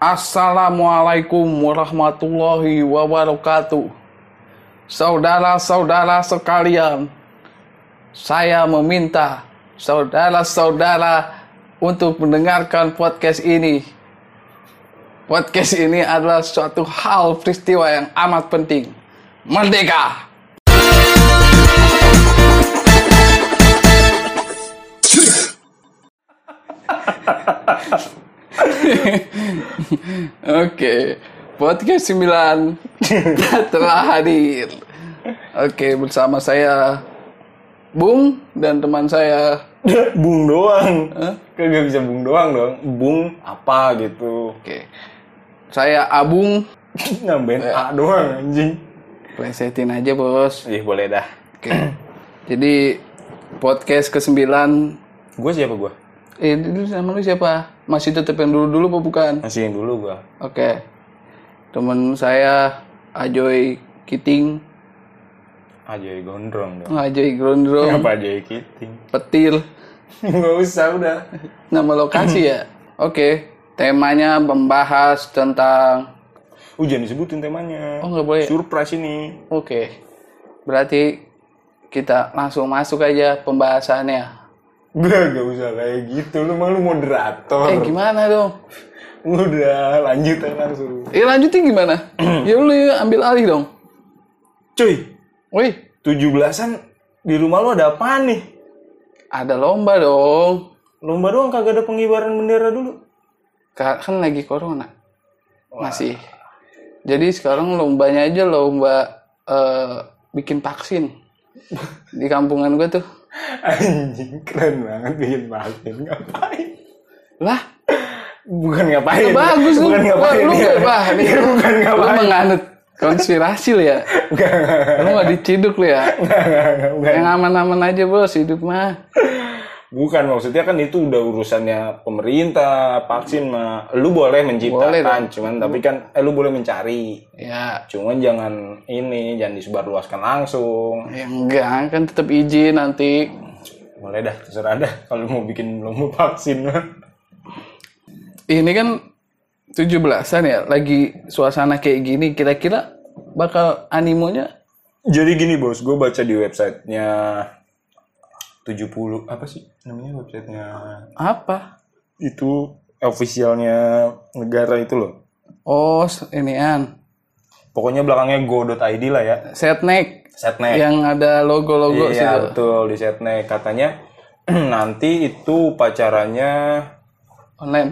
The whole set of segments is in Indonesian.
Assalamualaikum warahmatullahi wabarakatuh. Saudara-saudara sekalian, saya meminta saudara-saudara untuk mendengarkan podcast ini. Podcast ini adalah suatu hal peristiwa yang amat penting. Merdeka! Oke, podcast 9 telah hadir. Oke, bersama saya Bung dan teman saya bung doang. Kagak bisa bung doang dong. Bung apa gitu. Oke. Saya Abung. Nambahin A doang anjing. Plesetin aja, Bos. Ih, boleh dah. Oke. Jadi podcast ke-9 Gue siapa gue? Eh, dulu sama lu siapa? Masih tetap yang dulu-dulu apa bukan? Masih yang dulu gue. Oke. Temen saya Ajoy Kiting, Ajoy gondrong dong. Ajoy Grondrong, Apa Ajoy Kiting? Petir, Gak usah udah. nama lokasi ya. Oke. Temanya membahas tentang jangan disebutin temanya. Oh, nggak boleh. Surprise ini. Oke. Berarti kita langsung masuk aja pembahasannya. Gak, gak usah kayak gitu. Lu mah lu moderator. Eh gimana dong? Udah, lanjut aja langsung. Eh lanjutin gimana? ya lu ambil alih dong. Cuy, Wih, 17-an di rumah lu ada apa nih? ada lomba dong. Lomba doang kagak ada pengibaran bendera dulu. Ka- Kan lagi corona. Masih. Jadi sekarang lombanya aja lomba eh, bikin vaksin. Di kampungan gue tuh. Anjing, keren banget bikin vaksin. Ngapain? Lah, Bukan ngapain. bagus lu. Bukan ngapain. Lu, ya. wah, nih, Iya, bukan lu ngapain. menganut konspirasi lu ya. Enggak, enggak, Lu gak diciduk lu ya. enggak, enggak, bukan. Yang aman-aman aja bos hidup mah. Bukan, maksudnya kan itu udah urusannya pemerintah, vaksin mah. Lu boleh Boleh menciptakan, cuman tapi kan eh lu boleh mencari. Ya, Cuman jangan ini, jangan disebarluaskan langsung. ya enggak kan tetap izin nanti. Boleh dah, terserah dah kalau mau bikin lomba vaksin mah. Ini kan 17-an ya, lagi suasana kayak gini, kira-kira bakal animonya Jadi gini bos, gue baca di websitenya 70 apa sih namanya websitenya apa? itu officialnya negara itu loh. Oh, s- inian. Pokoknya belakangnya go.id lah ya. Setnek Setnek. yang ada logo-logo iya situ. betul di Setnek katanya nanti itu pacarannya Online.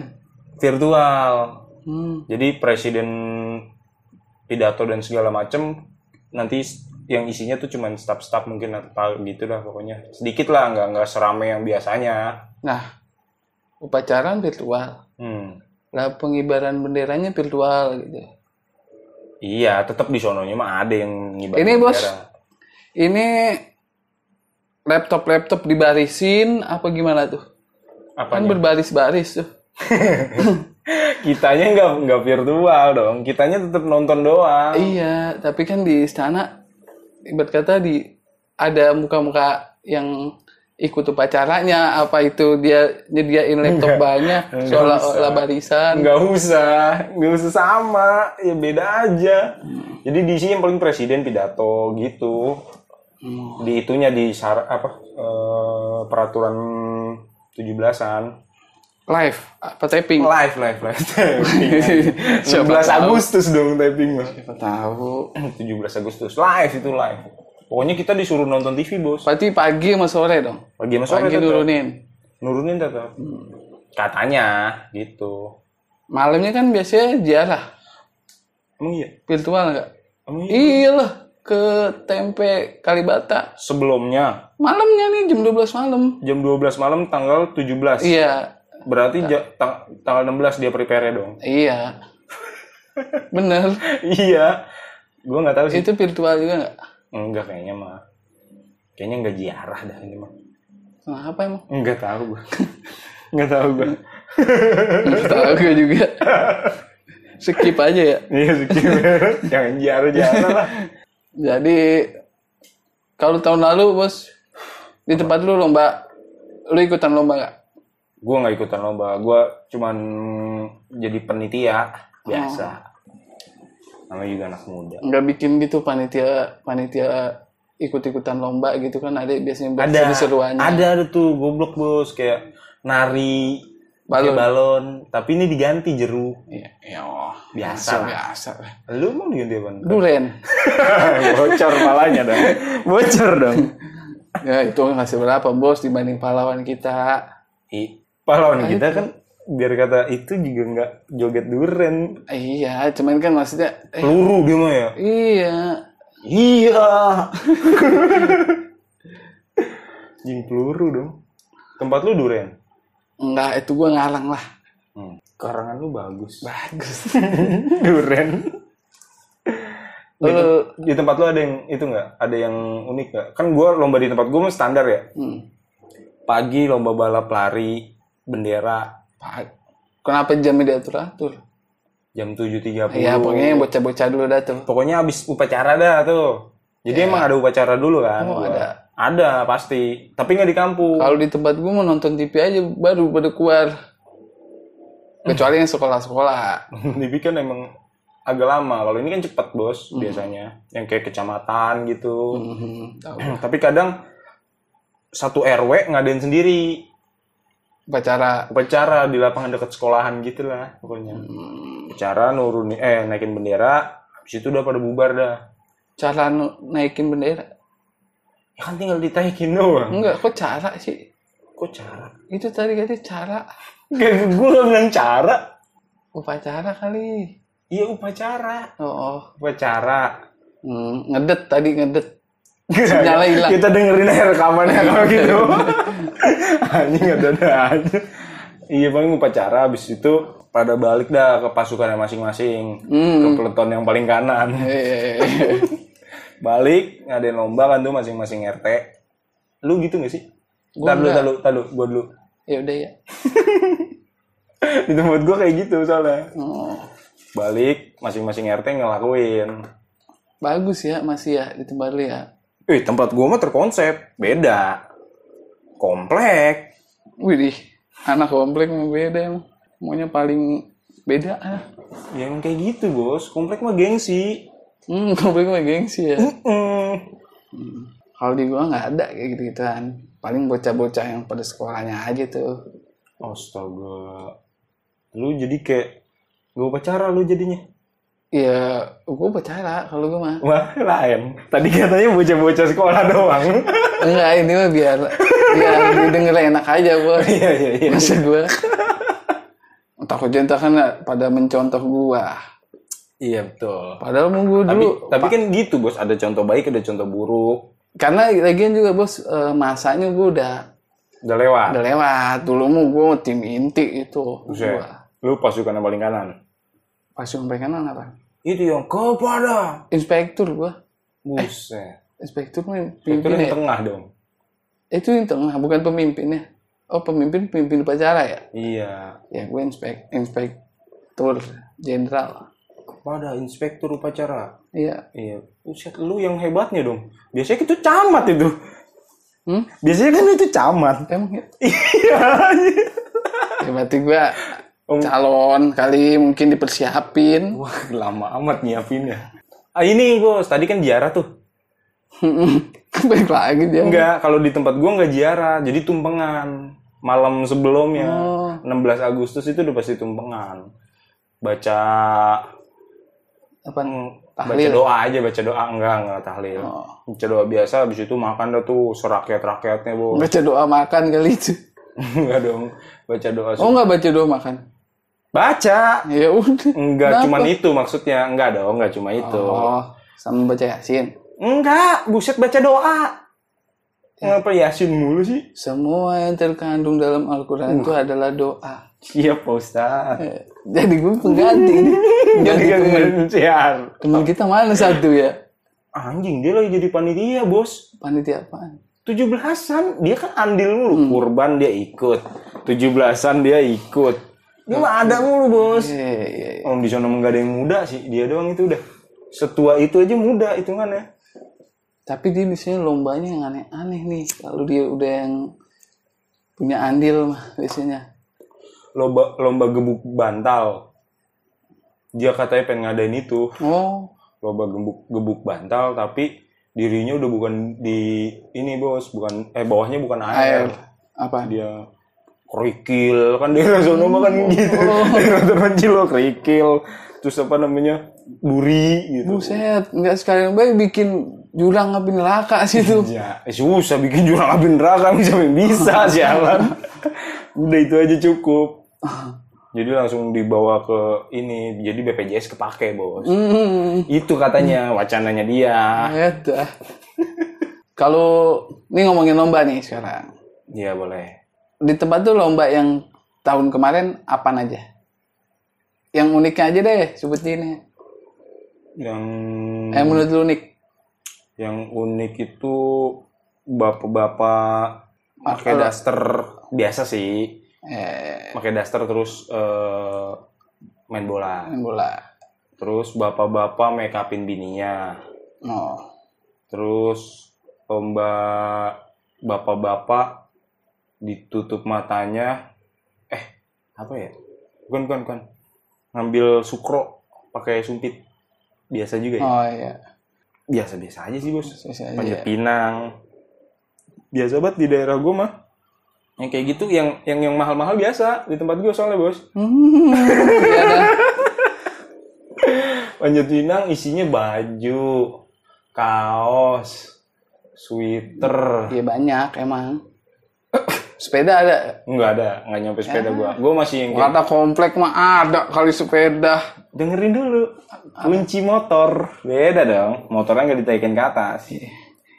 virtual. Hmm. Jadi presiden pidato dan segala macem nanti yang isinya tuh cuman staf-staf mungkin apa gitu lah pokoknya sedikit lah nggak nggak serame yang biasanya. Nah, upacara virtual. Hmm. Lah pengibaran benderanya virtual gitu. Iya, tetap di sononya mah ada yang ngibarin Ini, Bos. bendera. Ini laptop-laptop dibarisin apa gimana tuh? Kan Apanya? berbaris-baris tuh. Kitanya nggak nggak virtual dong. Kitanya tetap nonton doang. Iya, tapi kan di istana ibarat kata di ada muka-muka yang ikut upacaranya apa itu dia nyediain laptop banyak Nggak seolah-olah barisan. Nggak usah, nggak usah sama, ya beda aja. Jadi di sini yang paling presiden pidato gitu. Di itunya di syar apa eh, peraturan 17-an. Live apa taping? Live, live, live. 11 tahu. Agustus dong taping mah. Siapa tahu. 17 Agustus live itu live. Pokoknya kita disuruh nonton TV, Bos. Berarti pagi sama sore dong. Pagi sama sore Pagi tetap. nurunin. Nurunin tetap. Katanya gitu. Malamnya kan biasanya ziarah Emang iya? virtual nggak? Emang iya? Iyalah ke tempe Kalibata. Sebelumnya Malamnya nih jam 12 malam. jam 12 malam tanggal 17. Iya, Berarti ja- tang- tanggal 16 dia prepare dong. iya. Bener. iya. Gua nggak tahu sih. Itu virtual juga nggak? Enggak kayaknya mah. Kayaknya nggak ziarah dah ini mah. Kenapa emang? Enggak tahu gua. Nggak tahu gua. Nggak tahu gue juga. Skip aja ya. Iya sedikit. Jangan ziarah-ziarah lah. Jadi kalau tahun lalu bos di tempat lu lomba, lu ikutan lomba nggak? Gua nggak ikutan lomba. Gua cuman jadi penitia biasa. Namanya juga anak muda. nggak bikin gitu panitia panitia ikut-ikutan lomba gitu kan ada biasanya Ada, seru-seruannya ada ada tuh goblok bos kayak nari Balon. balon. balon, tapi ini diganti jeruk. Iya, iya, oh, Biasa biasa. Lu mau diganti apa? Duren. Bocor palanya dong. Bocor dong. ya itu ngasih berapa bos dibanding pahlawan kita. I, pahlawan kita kan biar kata itu juga nggak joget duren. Iya, cuman kan maksudnya, eh, Peluru dia mah ya. iya, Iya. Jing peluru dong. Tempat lu duren. enggak itu gua ngalang lah. Hmm. Karangan lu bagus. Bagus. duren. Di, Eh, di tempat lu ada yang itu nggak? Ada yang unik nggak? Kan gua lomba di tempat gua mah standar ya. hmm. Pagi lomba balap lari bendera Kenapa jamnya diatur-atur? jam 7.30. Iya, pokoknya yang bocah-bocah dulu dah tuh. Pokoknya habis upacara dah tuh. Jadi emang ada upacara dulu kan? Oh, Gua. ada. Ada pasti. Tapi nggak di kampung. Kalau di tempat gua mau nonton TV aja baru pada keluar. Kecuali yang sekolah-sekolah. TV kan emang agak lama. Kalau ini kan cepet bos Hmm. biasanya. Yang kayak kecamatan gitu. Mhm, tahu. Tapi kadang satu RW ngadain sendiri Upacara upacara di lapangan dekat sekolahan gitu lah pokoknya. Hmm. Upacara nurunin eh naikin bendera. Habis itu udah pada bubar dah. cara naikin bendera. Ya kan tinggal ditaikin doang. Enggak, kok cara sih? Kok cara? Itu tadi katanya cara Gak, gue gak bilang cara. upacara kali. Iya upacara. Oh, Upacara. hmm, ngedet tadi ngedet. Sinyalnya hilang. Kita dengerin aja rekamannya kalau gitu. Anjing ada ada aja. Iya paling upacara habis itu pada balik dah ke pasukannya masing-masing. Hmm. Ke peleton yang paling kanan. Eh, Balik ngadain lomba kan tuh masing-masing RT. Lu gitu gak sih? Gua Tar dulu, tar dulu, tar dulu, gua dulu. ya udah ya. Di tempat gua kayak gitu soalnya. Oh, Balik masing-masing RT ngelakuin. bagus ya masih ya itu baru ya. Wih, tempat gua mah terkonsep, beda. Komplek. Widih, anak komplek mah beda emang. Maunya paling beda ah. Ya emang kayak gitu, Bos. Komplek mah gengsi. Hmm, komplek mah gengsi ya. Mm. Kalau di gua nggak ada kayak gitu gituan. Paling bocah-bocah yang pada sekolahnya aja tuh. Astaga. Lu jadi kayak gua pacara lu jadinya. Ya, gua pacara kalau gua mah. Wah, lain. Tadi katanya bocah-bocah sekolah doang. Enggak, ini mah biar biar didengar enak aja bos. Iya, iya, iya. Masa gua takutnya entah kan pada mencontoh gua. Iya, betul. Padahal mau gua Tapi, dulu. tapi kan gitu, Bos. Ada contoh baik, ada contoh buruk. Karena lagian juga bos eh, masanya gua udah Udah lewat. udah lewat. Dulu mau gua tim inti itu. Buset. Gua. Lu pasukan yang paling kanan. Pas sampai kanan apa? Itu yang kepada. Inspektur gua. Buset. Inspektur mah Itu pemimpin yang ya. tengah dong. Itu yang tengah, bukan pemimpinnya. Oh pemimpin pemimpin upacara ya? Iya. Ya gue inspek inspektur jenderal. Kepada inspektur upacara. Iya. Iya. Buset, lu yang hebatnya dong. Biasanya itu camat itu. Hmm? Biasanya kan itu camat. Emang ya? Iya. Ya berarti gue Om. calon kali mungkin dipersiapin. Wah, lama amat nyiapinnya. Ah, ini bos, tadi kan ziarah tuh. Baik lagi dia. Enggak, kalau di tempat gua enggak ziarah, jadi tumpengan. Malam sebelumnya, Oh. 16 Agustus itu udah pasti tumpengan. Baca Apa? mm, baca Tahlil. doa aja, baca doa enggak, enggak tahlil. Oh. Baca doa biasa habis itu makan dah tuh serakyat-rakyatnya, Bos. Baca doa makan kali itu. enggak dong. Baca doa. Oh nggak baca doa makan? Baca. Ya udah. Enggak Kenapa? cuman itu maksudnya. Enggak dong, enggak cuma itu. Oh, sama baca yasin. Enggak, buset baca doa. Ngapa Yasin mulu sih? Semua yang terkandung dalam Al-Quran itu adalah doa. Siap, Pak Ustaz. Eh, Jadi gue pengganti. Jadi Ganti temen. siar. Temen kita mana satu ya? Anjing, dia lagi jadi panitia, Bos. Panitia apaan? 17-an, dia kan andil mulu. Kurban dia ikut. 17-an dia ikut. Dia mah ada mulu, Bos. Iya, iya, iya. Oh, di sana nggak ada yang muda sih. Dia doang itu udah. Setua itu aja muda hitungannya. Tapi dia biasanya lombanya yang aneh-aneh nih. Kalau dia udah yang punya andil mah biasanya. lomba lomba gebuk bantal. Dia katanya pengen ngadain itu, Oh, lomba gebuk gebuk bantal tapi dirinya udah bukan di ini bos, bukan eh bawahnya bukan air. air. Apa? Dia kerikil kan daerah sono mah kan gitu. Oh. Daerah terpencil lo kerikil. Terus apa namanya? duri gitu. Buset, nggak sekalian baik bikin jurang api neraka situ. Ya, eh, susah bikin jurang api neraka yang bisa sialan. Udah itu aja cukup. Jadi langsung dibawa ke ini, jadi BPJS kepake bos. Hmm, Itu katanya wacananya dia. itu. Kalau ini ngomongin lomba nih sekarang. Iya boleh. Di tempat tuh lomba yang tahun kemarin apa aja? Yang uniknya aja deh sebutin. Yang Eh menurut lu unik? yang unik itu bapak-bapak pakai daster biasa sih. Eh, Pakai daster terus eh, main bola. main bola. Terus bapak-bapak make upin bininya. Oh. Terus lomba bapak-bapak ditutup matanya. Eh, apa ya? Bukan, bukan, bukan. Ngambil sukro pakai sumpit. Biasa juga ya? Oh iya. Biasa-biasa aja sih, Bos. Biasa aja. Panjat pinang. Biasa banget di daerah gue mah. Yang kayak gitu, yang yang yang mahal-mahal biasa di tempat gue soalnya, Bos. Hmm, iya. Panjat pinang isinya baju, kaos, sweater. Iya banyak emang. Sepeda ada. Enggak ada, enggak nyampe sepeda gua. Gua masih yang Kata komplek mah ada kali sepeda. dengerin dulu. Kunci motor. Beda dong. Motornya nggak ditaikin ke atas.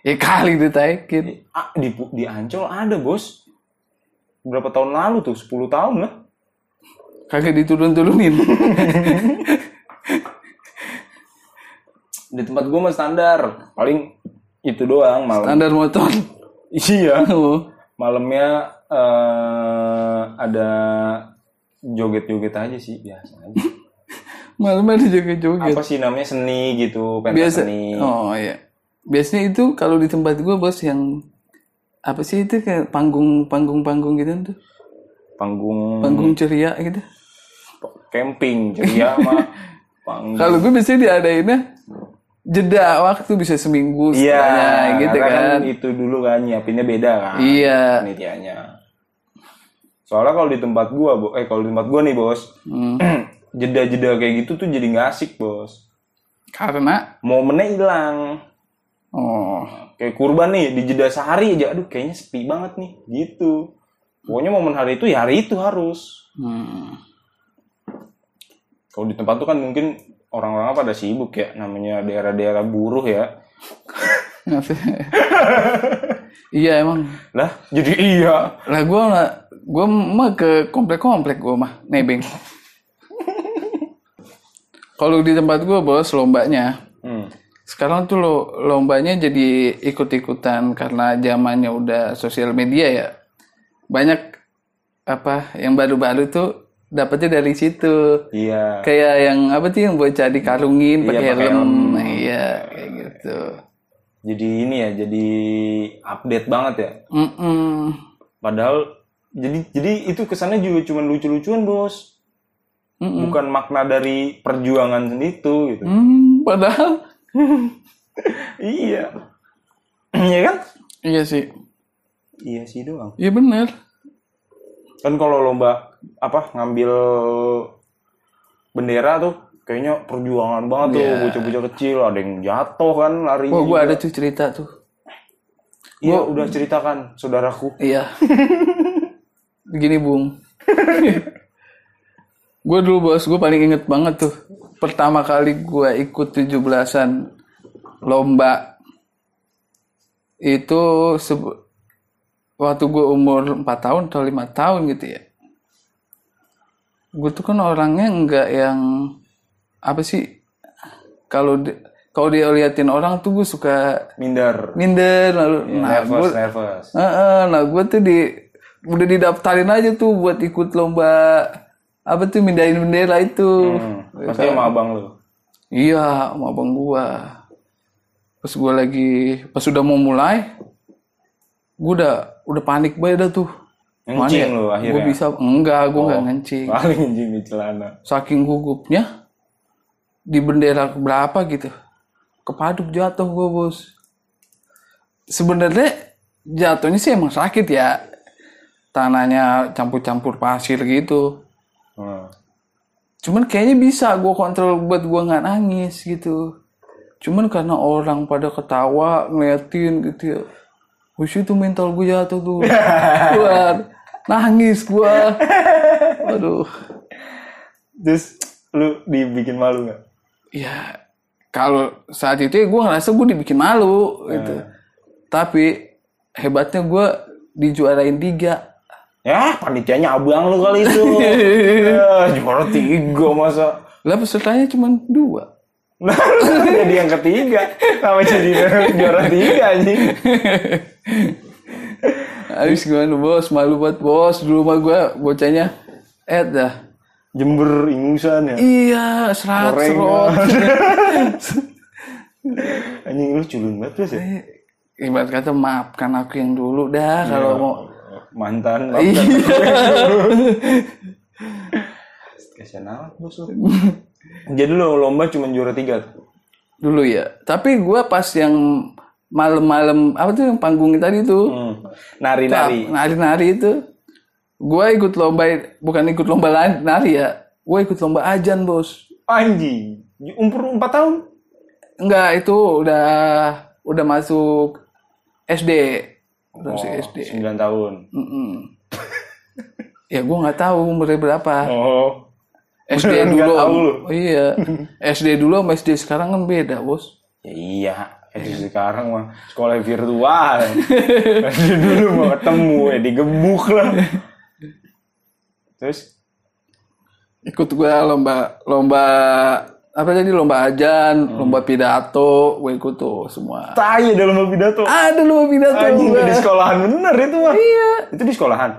Ya kali ditaikin. Ah, di, di Ancol ada, Bos. Berapa tahun lalu tuh? 10 tahun lah. Kagak diturun-turunin. Di tempat gua mah standar. Paling itu doang malam. Standar motor. Iya. Oh. Malamnya eh, ada joget-joget aja sih biasa aja. Malam ada joget-joget. Apa sih namanya seni gitu, pentas Biasa. seni. Oh iya. Biasanya itu kalau di tempat gua bos yang apa sih itu kayak panggung panggung panggung gitu tuh Panggung panggung ceria gitu camping ceria mah panggung. kalau gue biasanya diadainnya jeda waktu bisa seminggu Iya, gitu karena kan itu dulu kan nyiapinnya beda kan. iya Panitianya. Soalnya kalau di tempat gua, Bo, eh kalau di tempat gua nih, Bos, Hmm. jeda-jeda kayak gitu tuh jadi nggak asik, Bos. karena Momennya hilang. oh Kayak kurban nih, di jeda sehari aja, aduh kayaknya sepi banget nih, gitu. Pokoknya momen hari itu ya hari itu harus. hmm. Kalau di tempat tuh kan mungkin orang-orang pada sibuk ya, namanya daerah-daerah buruh ya. iya emang Lah, jadi iya. lah gue lah gue mah ke komplek-komplek gue mah nebeng kalau di tempat gue bos lombanya Hmm. sekarang tuh lo lombanya jadi ikut-ikutan karena zamannya udah sosial media ya banyak apa yang baru-baru tuh dapetnya dari situ Iya. kayak yang apa tuh yang bocah dikarungin Iya, pakai pakai helm helm. Iya kayak gitu Jadi ini ya, jadi update banget ya. Mm-mm. Padahal jadi jadi itu kesannya juga cuma lucu-lucuan, Bos. Mm-mm. Bukan makna dari perjuangan itu gitu. Hmm, padahal Iya. Iya kan? iya sih Iya sih doang. iya bener Kan kalau lomba apa ngambil bendera tuh kayaknya perjuangan banget tuh Iya. bocah-bocah kecil ada yang jatuh kan lari. Wah, gue ada tuh cerita tuh. Iya, udah ceritakan saudaraku. Iya. Begini, Bung. gue dulu bos, gue paling inget banget tuh. Pertama kali gue ikut 17-an lomba. Itu sebe- waktu gue umur 4 tahun atau 5 tahun gitu ya. Gue tuh kan orangnya nggak yang apa sih kalau di- kalau dia liatin orang tuh gue suka Minder. minder lalu nah nervous, gue nervous. nah gue tuh di udah didaftarin aja tuh buat ikut lomba apa tuh mindahin bendera itu Hmm, pasti sama abang lu. iya sama abang gua pas gua lagi pas udah mau mulai gua udah udah panik banget dah tuh Ngencing lu Gue akhirnya. bisa enggak, gue nggak ngencing. Paling ngencing di celana. Saking gugupnya di bendera berapa gitu. Kepaduk jatuh gue bos. Sebenarnya jatuhnya sih emang sakit ya. Tanahnya campur-campur pasir gitu. Hmm. Cuman kayaknya bisa gue kontrol buat gue nggak nangis gitu. Cuman karena orang pada ketawa ngeliatin gitu ya. Wis itu mental gue jatuh tuh. Keluar. Nangis gue. Aduh. Terus lu dibikin malu nggak? Ya kalau saat itu ya gue ngerasa gue dibikin malu gitu. Tapi hebatnya gue dijuarain tiga. Ya, panitianya abang lu kali itu. ya, juara tiga masa. Lah pesertanya cuma dua. Nah, jadi yang ketiga. Sama jadi juara tiga anjing. Habis gimana bos? Malu buat bos. Dulu mah gue bocahnya eh dah. Jember ingusan ya. Iya, serat serot. Anjing lu culun banget terus ya. Ibarat kata maafkan aku yang dulu dah kalau mau. Mantan. Iya. Kasian amat bos lu. Jadi lu lomba cuma juara tiga? Dulu ya. Tapi gue pas yang malam-malam apa tuh yang panggung tadi tuh. Hmm. Nari-nari. Nari-nari itu. Gue ikut lomba, bukan ikut lomba nari ya. Gue ikut lomba ajan bos. Anjing. Umur 4 tahun? Enggak, itu udah udah masuk SD. Udah masuk Oh, SD. 9 tahun. Mm-mm. ya gue nggak tahu umurnya berapa. Oh. SD dulu. tahu. Oh, iya. SD dulu sama SD sekarang kan beda, Bos. Ya iya, itu sekarang mah sekolah virtual. Masih dulu mau ketemu ya digebuk lah. Terus Ikut gua lomba lomba apa tadi lomba ajan, Hmm. lomba pidato, gue ikut tuh semua. tai dalam lomba pidato. Ada lomba pidato Anjing di sekolahan bener itu mah. Iya. Itu di sekolahan.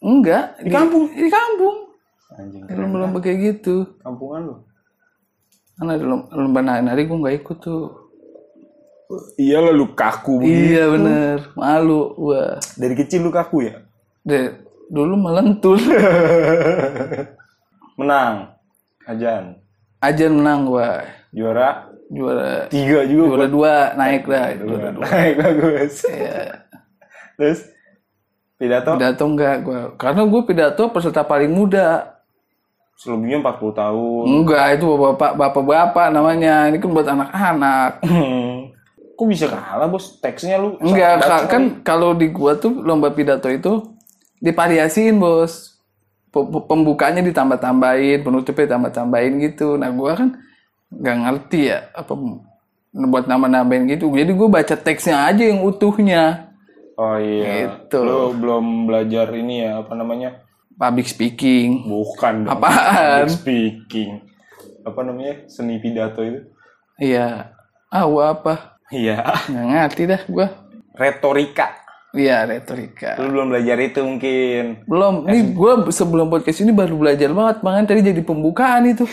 Enggak, di kampung. Di kampung. Anjing. Lomba-lomba kayak gitu. Kampungan lu. Kan ada lomba, lomba nari gue nggak ikut tuh. Iya lah lu kaku. Iya bener, malu gua. Dari kecil lu kaku ya? Deh, dulu melentur. Menang. Ajan. Ajan menang gua. Juara Juara tiga juga. juara dua naik dah juara dua. Naik bagus. Iya. Terus pidato Pidato enggak gua. Karena gue pidato peserta paling muda. selebihnya 40 tahun. Enggak, itu bapak bapak-bapak namanya. Ini kan buat anak-anak. Kok bisa kalah bos? Teksnya lu Enggak, baca ka- kan kalau di gua tuh lomba pidato itu divariasiin, Bos. Pembukanya ditambah-tambahin, penutupnya ditambah-tambahin gitu. Nah, gua kan nggak ngerti ya apa buat nama-namain gitu. Jadi gue baca teksnya aja yang utuhnya. Oh iya. Gitu. Lu belum belajar ini ya apa namanya? Public speaking. Bukan dong. Apaan? Public speaking. Apa namanya? Seni pidato itu. Iya. Ah, gua apa? Iya. Nggak ngerti dah gua. Retorika. Iya, retorika. Lu belum belajar itu mungkin. Belum, ini gue sebelum podcast ini baru belajar banget, makanya tadi jadi pembukaan itu.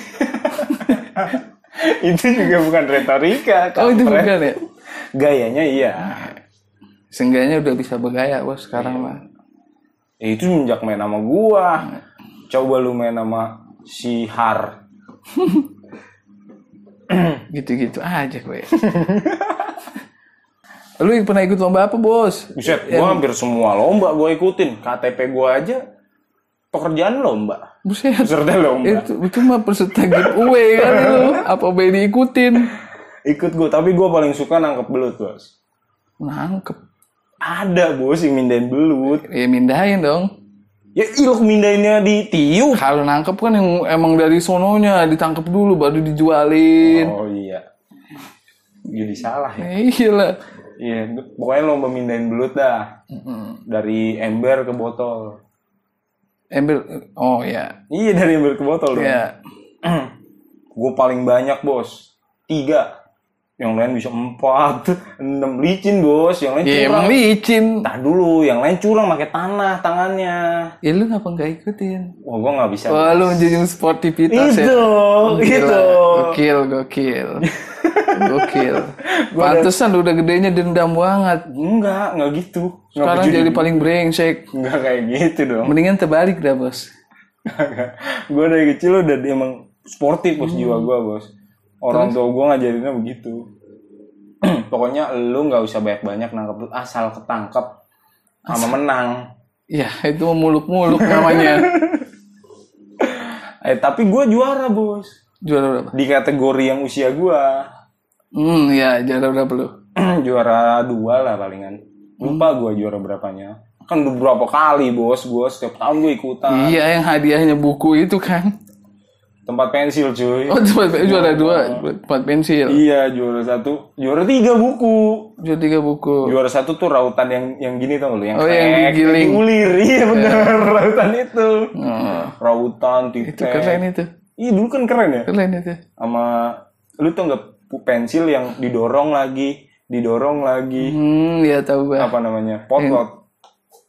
itu juga bukan retorika. Oh itu bukan ya? Gayanya iya. Seenggaknya udah bisa bergaya bos sekarang mah. Ya, itu semenjak main sama gua. Coba lu main sama si Har. Gitu-gitu aja gue. Lu pernah ikut lomba apa bos? Buset, gua hampir semua lomba gua ikutin. KTP gua aja pekerjaan lomba. Buset. Peserta lomba. Itu, itu mah peserta giveaway kan lu. Apa boleh diikutin? Ikut gua, tapi gua paling suka nangkep belut, Bos. Nangkep. Ada, Bos, yang mindahin belut. Ya mindahin dong. Ya ilok mindahinnya di tiup. Kalau nangkep kan yang emang dari sononya ditangkep dulu baru dijualin. Oh iya. Jadi salah ya. Iya lah. Iya, pokoknya lomba mindahin belut dah. Dari ember ke botol. Ember. Oh ya. Iya, dari ember ke botol dong. Ya. gue paling banyak, Bos. Tiga. Yang lain bisa empat, enam licin, Bos. Yang lain Ya curang. emang licin. Nah dulu, yang lain curang pakai tanah tangannya. Ya lu ngapa nggak ikutin? Wah, gue nggak bisa. Wah lu menjunjung sportivitas ya. itu, Gila. itu. Gokil, gokil. Gokil. Pantesan lu udah gedenya dendam banget. Enggak, enggak gitu. Enggak Sekarang jadi paling brengsek. enggak kayak gitu dong. Mendingan terbalik dah, Bos. gue dari kecil udah emang sportif bos jiwa gue bos. Orang tua gue ngajarinnya begitu. Pokoknya lu nggak usah banyak-banyak nangkep asal ketangkep sama menang. Ya, itu muluk-muluk namanya. Eh tapi gue juara bos Juara berapa? di kategori yang usia gue. Hmm, ya, juara berapa lu? juara dua lah palingan. Lupa gue juara berapanya. Kan udah berapa kali bos gue setiap tahun gue ikutan. Iya, yang hadiahnya buku itu kan. Tempat pensil cuy. Oh, tempat juara dua, tempat pensil. Iya juara satu, juara tiga buku. Juara tiga buku. Juara satu tuh rautan yang yang gini tau lu yang Oh, yang krek, digiling. diulir. Iya bener rautan itu. Oh, Rautan, itu titek. keren itu. Iya dulu kan keren ya. Keren itu. Sama lu tuh nggak pensil yang didorong lagi, didorong lagi. Hmm, ya tahu gua. Apa namanya? Potlot.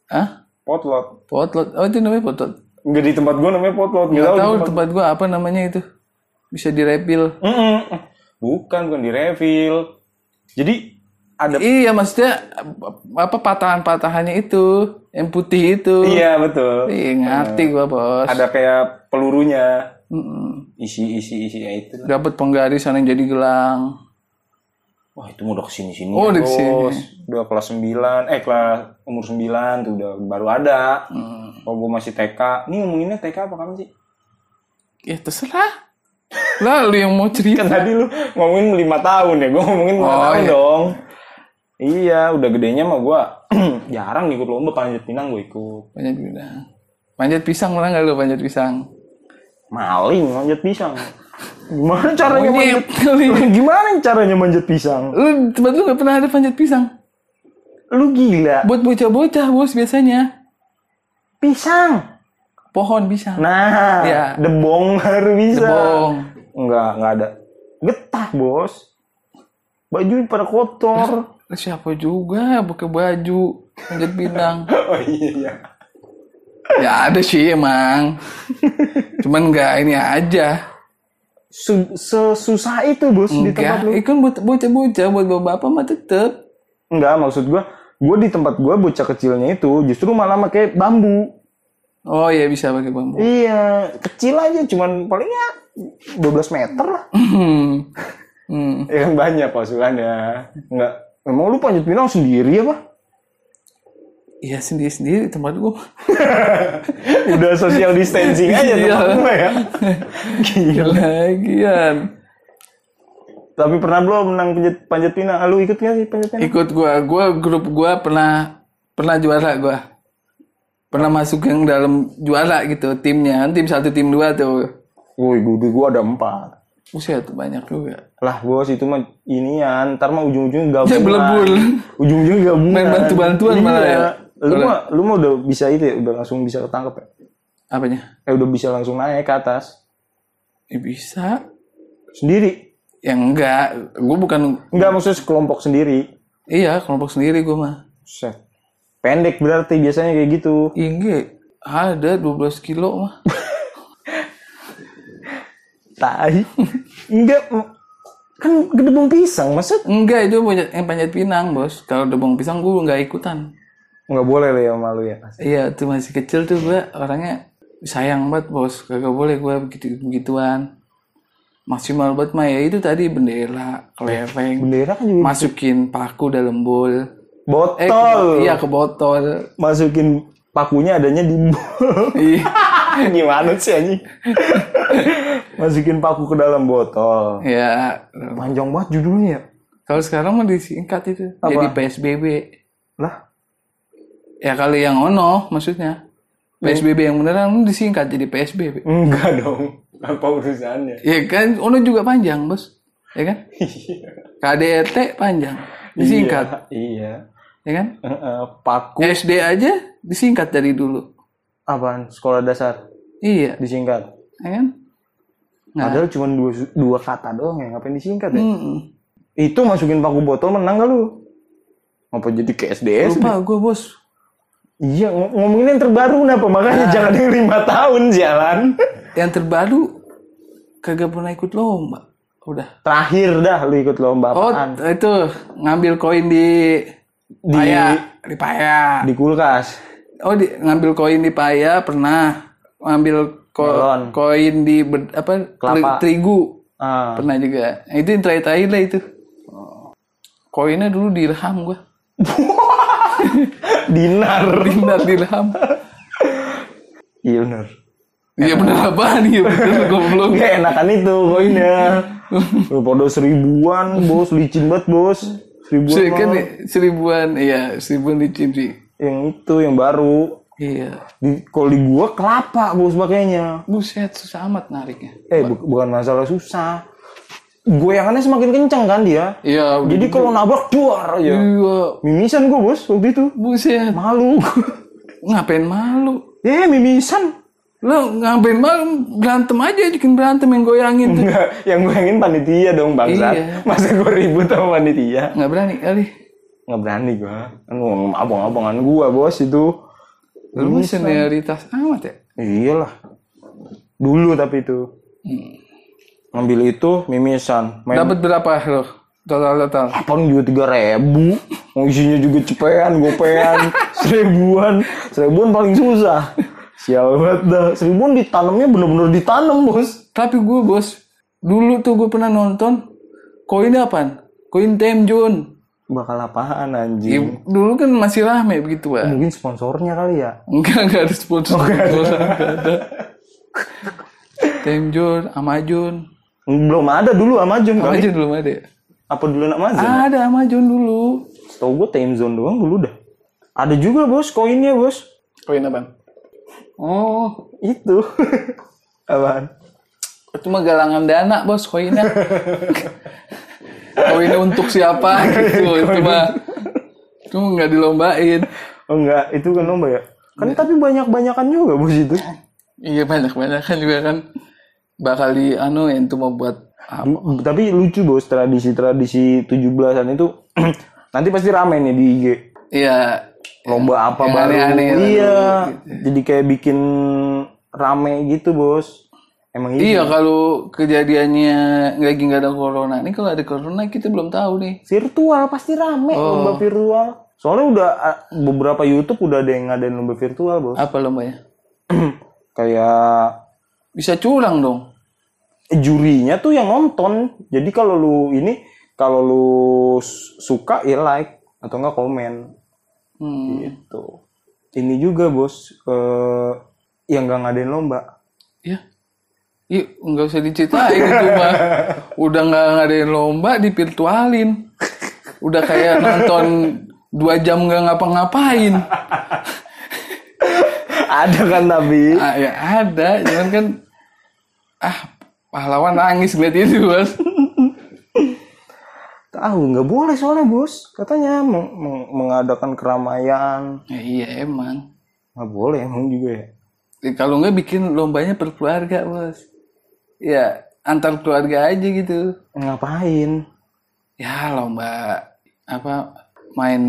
Hah? Potlot. Potlot. Oh, itu namanya potlot. Nggak di tempat gua namanya potlot. Nggak Nggak tahu. tempat- tempat gua apa namanya itu. Bisa direpil. Mm-mm. Bukan, bukan di refill. Jadi ada Iya, maksudnya apa patahan-patahannya itu, yang putih itu. Iya betul. Iya, ngerti gua, Bos. Ada kayak pelurunya. Mm-mm. Isi isi isi ya itu. Dapat penggarisan yang jadi gelang. Wah itu mau udah ke sini sini. Oh, udah ke sini. Udah kelas 9 eh kelas umur 9 tuh udah baru ada. Hmm. Kalau gue masih TK, ini ngomonginnya TK apa kamu sih? Ya terserah. Lah lu yang mau cerita. Kan tadi lu ngomongin 5 tahun ya, gue ngomongin 5 Oh, tahun iya. dong. Iya, udah gedenya mah gue jarang ikut lomba panjat pinang gue ikut. Panjat pisang. Panjat pisang pernah nggak lu panjat pisang? Maling manjat pisang. Gimana caranya manjat? Gimana caranya manjat pisang? Lu tempat lu nggak pernah ada panjat pisang? Lu gila. Buat bocah-bocah bos biasanya. Pisang. Pohon pisang. Nah, Iya. debong baru bisa. Debong. Enggak, enggak ada. Getah, Bos. Baju pada kotor. Siapa juga pakai baju panjat pinang? oh iya. Ya ada sih emang. Cuman nggak ini aja. Su- Sesusah itu, Bos, di tempat Enggak, lu. itu kan buat bocah-bocah, buat bapak-bapak mah tetep. Enggak, maksud gua, gua di tempat gua bocah kecilnya itu justru malah pakai bambu. Oh iya bisa pakai bambu. Iya, kecil aja cuman paling ya 12 meter lah. Hmm. Hmm. Ya kan banyak pasukannya. Enggak. Emang lu panjat pinang sendiri apa? Iya sendiri-sendiri tempat gua. Udah social distancing aja Iya. tempat gua ya. Gila. Lagian. Tapi pernah belum menang panjat, panjat pinang? Ah, Lu ikut gak sih panjat pinang? Ikut gua, gua grup gua pernah pernah juara gua. Pernah masuk yang dalam juara gitu timnya. Tim satu tim dua tuh. Woi, gua, gua ada empat. Buset banyak juga. Lah bos itu mah inian, ntar mah ujung-ujungnya Ya gabungan. belebur. Ujung-ujungnya gabungan. Main bantu-bantuan Iya. malah ya. Lu mah lu mah udah bisa itu ya, udah langsung bisa ketangkep ya? Apanya? Eh udah bisa langsung naik ke atas. Ya, bisa. Sendiri. Ya enggak, gua bukan Enggak maksudnya sekelompok sendiri. iya kelompok sendiri gua mah. Set. Pendek berarti biasanya kayak gitu. Iya, Enggak, ada 12 kilo mah. Tai. Enggak. Kan gedebong pisang, maksud? Enggak, itu yang panjat pinang, Bos. Kalau debong pisang gua nggak ikutan. Enggak boleh lah ya malu ya. Iya, tuh masih kecil tuh gua orangnya sayang banget, Bos. Kagak boleh gua begitu begituan. Maksimal banget mah ya itu tadi bendera, keleveng, Bendera kan juga masukin paku dalam bowl. Eh, ke, botol. iya ke botol. Masukin pakunya adanya di bol. Iya. Gimana sih anjing? Masukin paku ke dalam botol. ya, Panjang banget judulnya. kalau sekarang mah disingkat itu Apa? jadi PSBB. Lah, Ya kali yang ono maksudnya. PSBB yang beneran disingkat jadi PSBB. enggak dong. Apa urusannya? Ya kan ono juga panjang, Bos. Ya kan? KDRT panjang. Disingkat, Iya. ya kan? Heeh, paku SD aja disingkat dari dulu. apaan? Sekolah dasar Iya, disingkat. ya kan? Nah, Padahal cuma dua, dua kata doang ya, ngapain disingkat ya? mm-mm. Itu masukin paku botol menang gak lu? Apa jadi ke SDS? lupa gue bos. Iya, ng- ngomongin yang terbaru kenapa? Makanya jangan yang lima tahun jalan. Yang terbaru kagak pernah ikut lomba. Udah. Terakhir dah lu ikut lomba Oh, apaan? itu ngambil koin di Di- paya, di paya. Di kulkas. Oh, di, ngambil koin di paya pernah. Ngambil ko- Melon. koin di ber- apa? Kelapa. Terigu Ah. pernah juga. Nah, itu yang terakhir lah itu. Koinnya dulu dirham gua. Dinar. Dinar dirham. Iya benar. Iya bener apaan? Iya bener goblok. Gak enakan itu koinnya. Lu pada seribuan, bos. Licin banget, bos. Seribuan Seri- kan seribuan, iya seribuan licin sih. Yang itu, yang baru. Iya. Di, kalau di gua kelapa, bos, pakainya. Buset, susah amat nariknya. Eh, bu- bukan masalah susah. Goyangannya semakin kencang kan dia. Iya. Jadi kalau nabrak, duar aja. Iya, Mimisan gua, bos, waktu itu. buset. Malu. Ngapain malu? ya, mimisan. Lo ngapain malu? Berantem aja, bikin berantem yang goyangin tuh. Enggak, yang goyangin panitia dong, bangsat. Iya. Masa gua ribut sama panitia? Nggak berani kali. Nggak berani gua. Kan gua abang-abangan gua, bos, itu. Lu senioritas amat ya? Iyalah. Dulu tapi itu. Ngambil itu mimisan. Main Dapat berapa lo? Total-total. Apaan juga tiga ribu. Mau isinya juga cepean, gopean, seribuan. Seribuan paling susah. Sial banget dah. Seribuan ditanamnya bener-bener ditanam bos. Tapi gue bos, dulu tuh gue pernah nonton koinnya apaan? Koin Temjun. Bakal apaan Ya, anjing? dulu kan masih rame begitu pak. Mungkin sponsornya kali ya. Enggak, enggak ada sponsor. Enggak ada. Temjun, Amazon. Belum ada dulu Amazon kali. Amazon belum ada ya? Apa dulu Amazon? Ada Amazon dulu. Setahu gue time zone doang dulu dah. Ada juga bos koinnya bos. Koin apaan? Oh, Itu. apaan? itu mah galangan dana bos koinnya. koinnya untuk siapa gitu. Itu mah itu mah nggak dilombain. Oh enggak, itu kan lomba ya? Kan tapi banyak-banyakan juga bos itu. Iya banyak banyak kan juga kan bakal di anu itu mau buat apa? Tapi lucu bos tradisi-tradisi 17-an itu nanti pasti rame nih di IG. Iya. Lomba apa Yang baru? baru iya. Jadi kayak bikin rame gitu bos. Emang Iya kalau kejadiannya lagi nggak ada corona. Ini kalau ada corona kita belum tahu nih. virtual pasti rame Oh. lomba virtual. Soalnya udah ah, beberapa YouTube udah ada yang ngadain lomba virtual bos. Apa lombanya? Kayak Bisa curang dong. jurinya tuh yang nonton. Jadi kalau lu ini kalau lu suka ya like atau enggak komen Hmm. gitu. Ini juga bos eh, yang nggak ngadain lomba. Ya. Yuk, nggak usah diceritain itu mah. Udah nggak ngadain lomba, divirtualin. Udah kayak nonton dua jam nggak ngapa-ngapain. ada kan tapi Ah, ya ada, cuman kan ah pahlawan nangis ngeliat itu bos. tahu nggak boleh soalnya bos katanya meng- meng- mengadakan keramaian Ya, iya emang. nggak boleh emang juga ya. Ya, kalau nggak bikin lombanya per keluarga bos. Ya antar keluarga aja gitu. Ngapain? Ya lomba apa main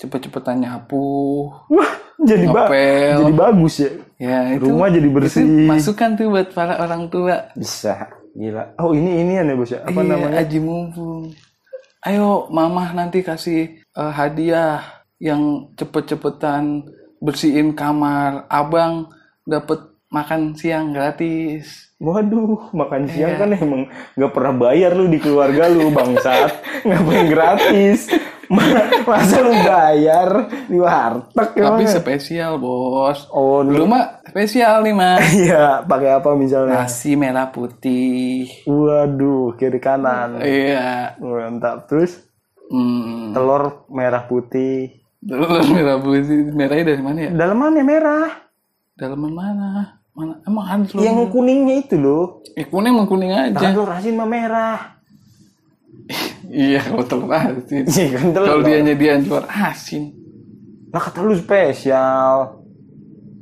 cepet-cepetan nyapu. Wah, jadi ba jadi bagus ya. Ya itu Rumah jadi bersih. itu masukan tuh buat para orang tua. Bisa. Gila. Oh, ini ini ya bos ya. Apa Iya, namanya? Aji mumpung. Ayo mamah nanti kasih eh, hadiah yang cepet-cepetan bersihin kamar. Abang dapat makan siang gratis. Waduh, makan siang Iya. kan emang nggak pernah bayar lu di keluarga lu bangsat. Ngapain gratis? Ma- Masa lu bayar di warteg Tapi emang? spesial bos. Oh, Dulu mah spesial nih mas. Iya, pakai apa misalnya? Nasi merah putih. Waduh, kiri kanan. Iya. Mantap. Terus Hmm. telur merah putih. Telur merah putih. Merahnya dari mana ya? Dalamannya merah. Dalaman mana? Mana? Emang ada telur? Yang kuningnya itu loh. Eh, kuning emang kuning aja. Telur asin mah merah. Iya, kalau telur asin. Iya kan telur. Kalau dia nyediain telur asin. Lah kata lu spesial.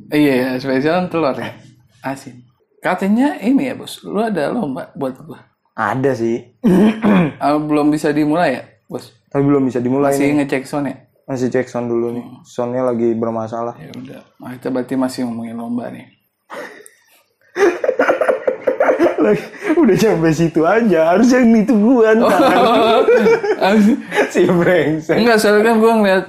Iya, ya, spesial telur ya. Asin. Katanya ini ya bos, lu ada lomba buat gua. Ada sih. Ah, belum bisa dimulai ya, bos? Tapi belum bisa dimulai Masih nih. ngecek sound ya? Masih cek sound dulu nih. Soundnya lagi bermasalah. Ya udah, nah, kita berarti masih ngomongin lomba nih. Lagi- udah sampai situ aja harus yang itu gua ntar si brengsek Enggak, soalnya kan gue ngeliat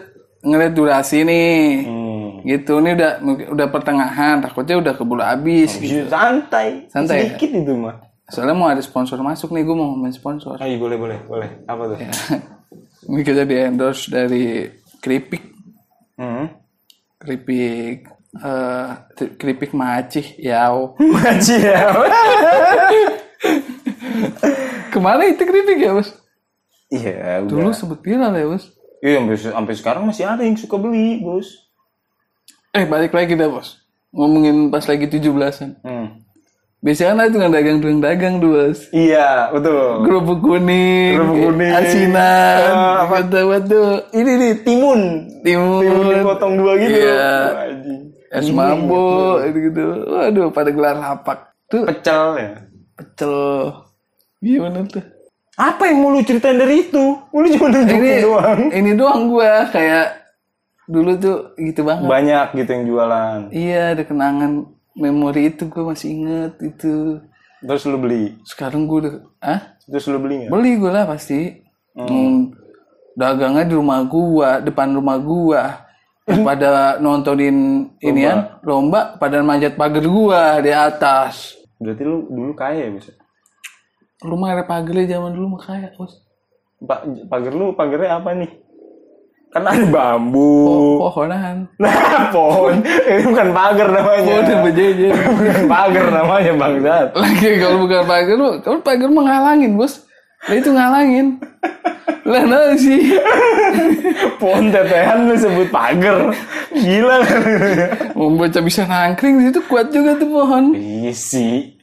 ngeliat durasi nih. hmm. Gitu, ini udah udah pertengahan, takutnya udah keburu habis. Gitu. santai Santai sedikit itu mah Soalnya mau ada sponsor masuk nih, gue mau ngomongin sponsor. ayo boleh boleh boleh apa tuh Ini kita di endorse dari keripik, hmm. keripik, eh keripik macih, yau. Maci ya Ke mana itu keripik ya bos? iya Dulu sempet viral ya bos. iya sampai, sampai sekarang masih ada yang suka beli bos Eh balik lagi dah bos. Ngomongin pas lagi 17-an. hmm. Biasanya kan ada tukang dagang-dagang tuh bos. iya betul Kerupuk kuning, Kerupuk kuning. asinan, Ah, apa? kata tuh ini nih timun timun, timun dipotong dua gitu Iya. Es mambo, gitu. Waduh, pada gelar lapak. Tuh pecel ya pecel. Gimana tuh? apa yang mau lu ceritain dari itu lu cuma nunjukin Ini doang ini doang gua kayak dulu tuh gitu banget. banyak gitu yang jualan Iya, ada kenangan memori itu gua masih inget itu. terus lu beli Sekarang gua udah, ah? terus lu beli nggak Beli gue lah pasti. Hmm. Dagangnya di rumah gua, depan rumah gua. Pada nontonin ini ya, lomba pada manjat pagar gua di atas. berarti lu dulu kaya ya bisa Rumah ada pagarnya zaman dulu mah kaya, Bos. Pak pagar lu pagarnya apa nih kan ada bambu Pohonan. nah pohon ini bukan pagar namanya Oh, udah berjejer. bukan pagar namanya bangsat Lagi kalau bukan pagar, lu- kalau pagar menghalangin, Bos. Lah itu ngalangin. Lah nah sih. pohon tetehan lu sebut pagar gila kan Mau baca bisa nangkring di situ kuat juga tuh pohon. isi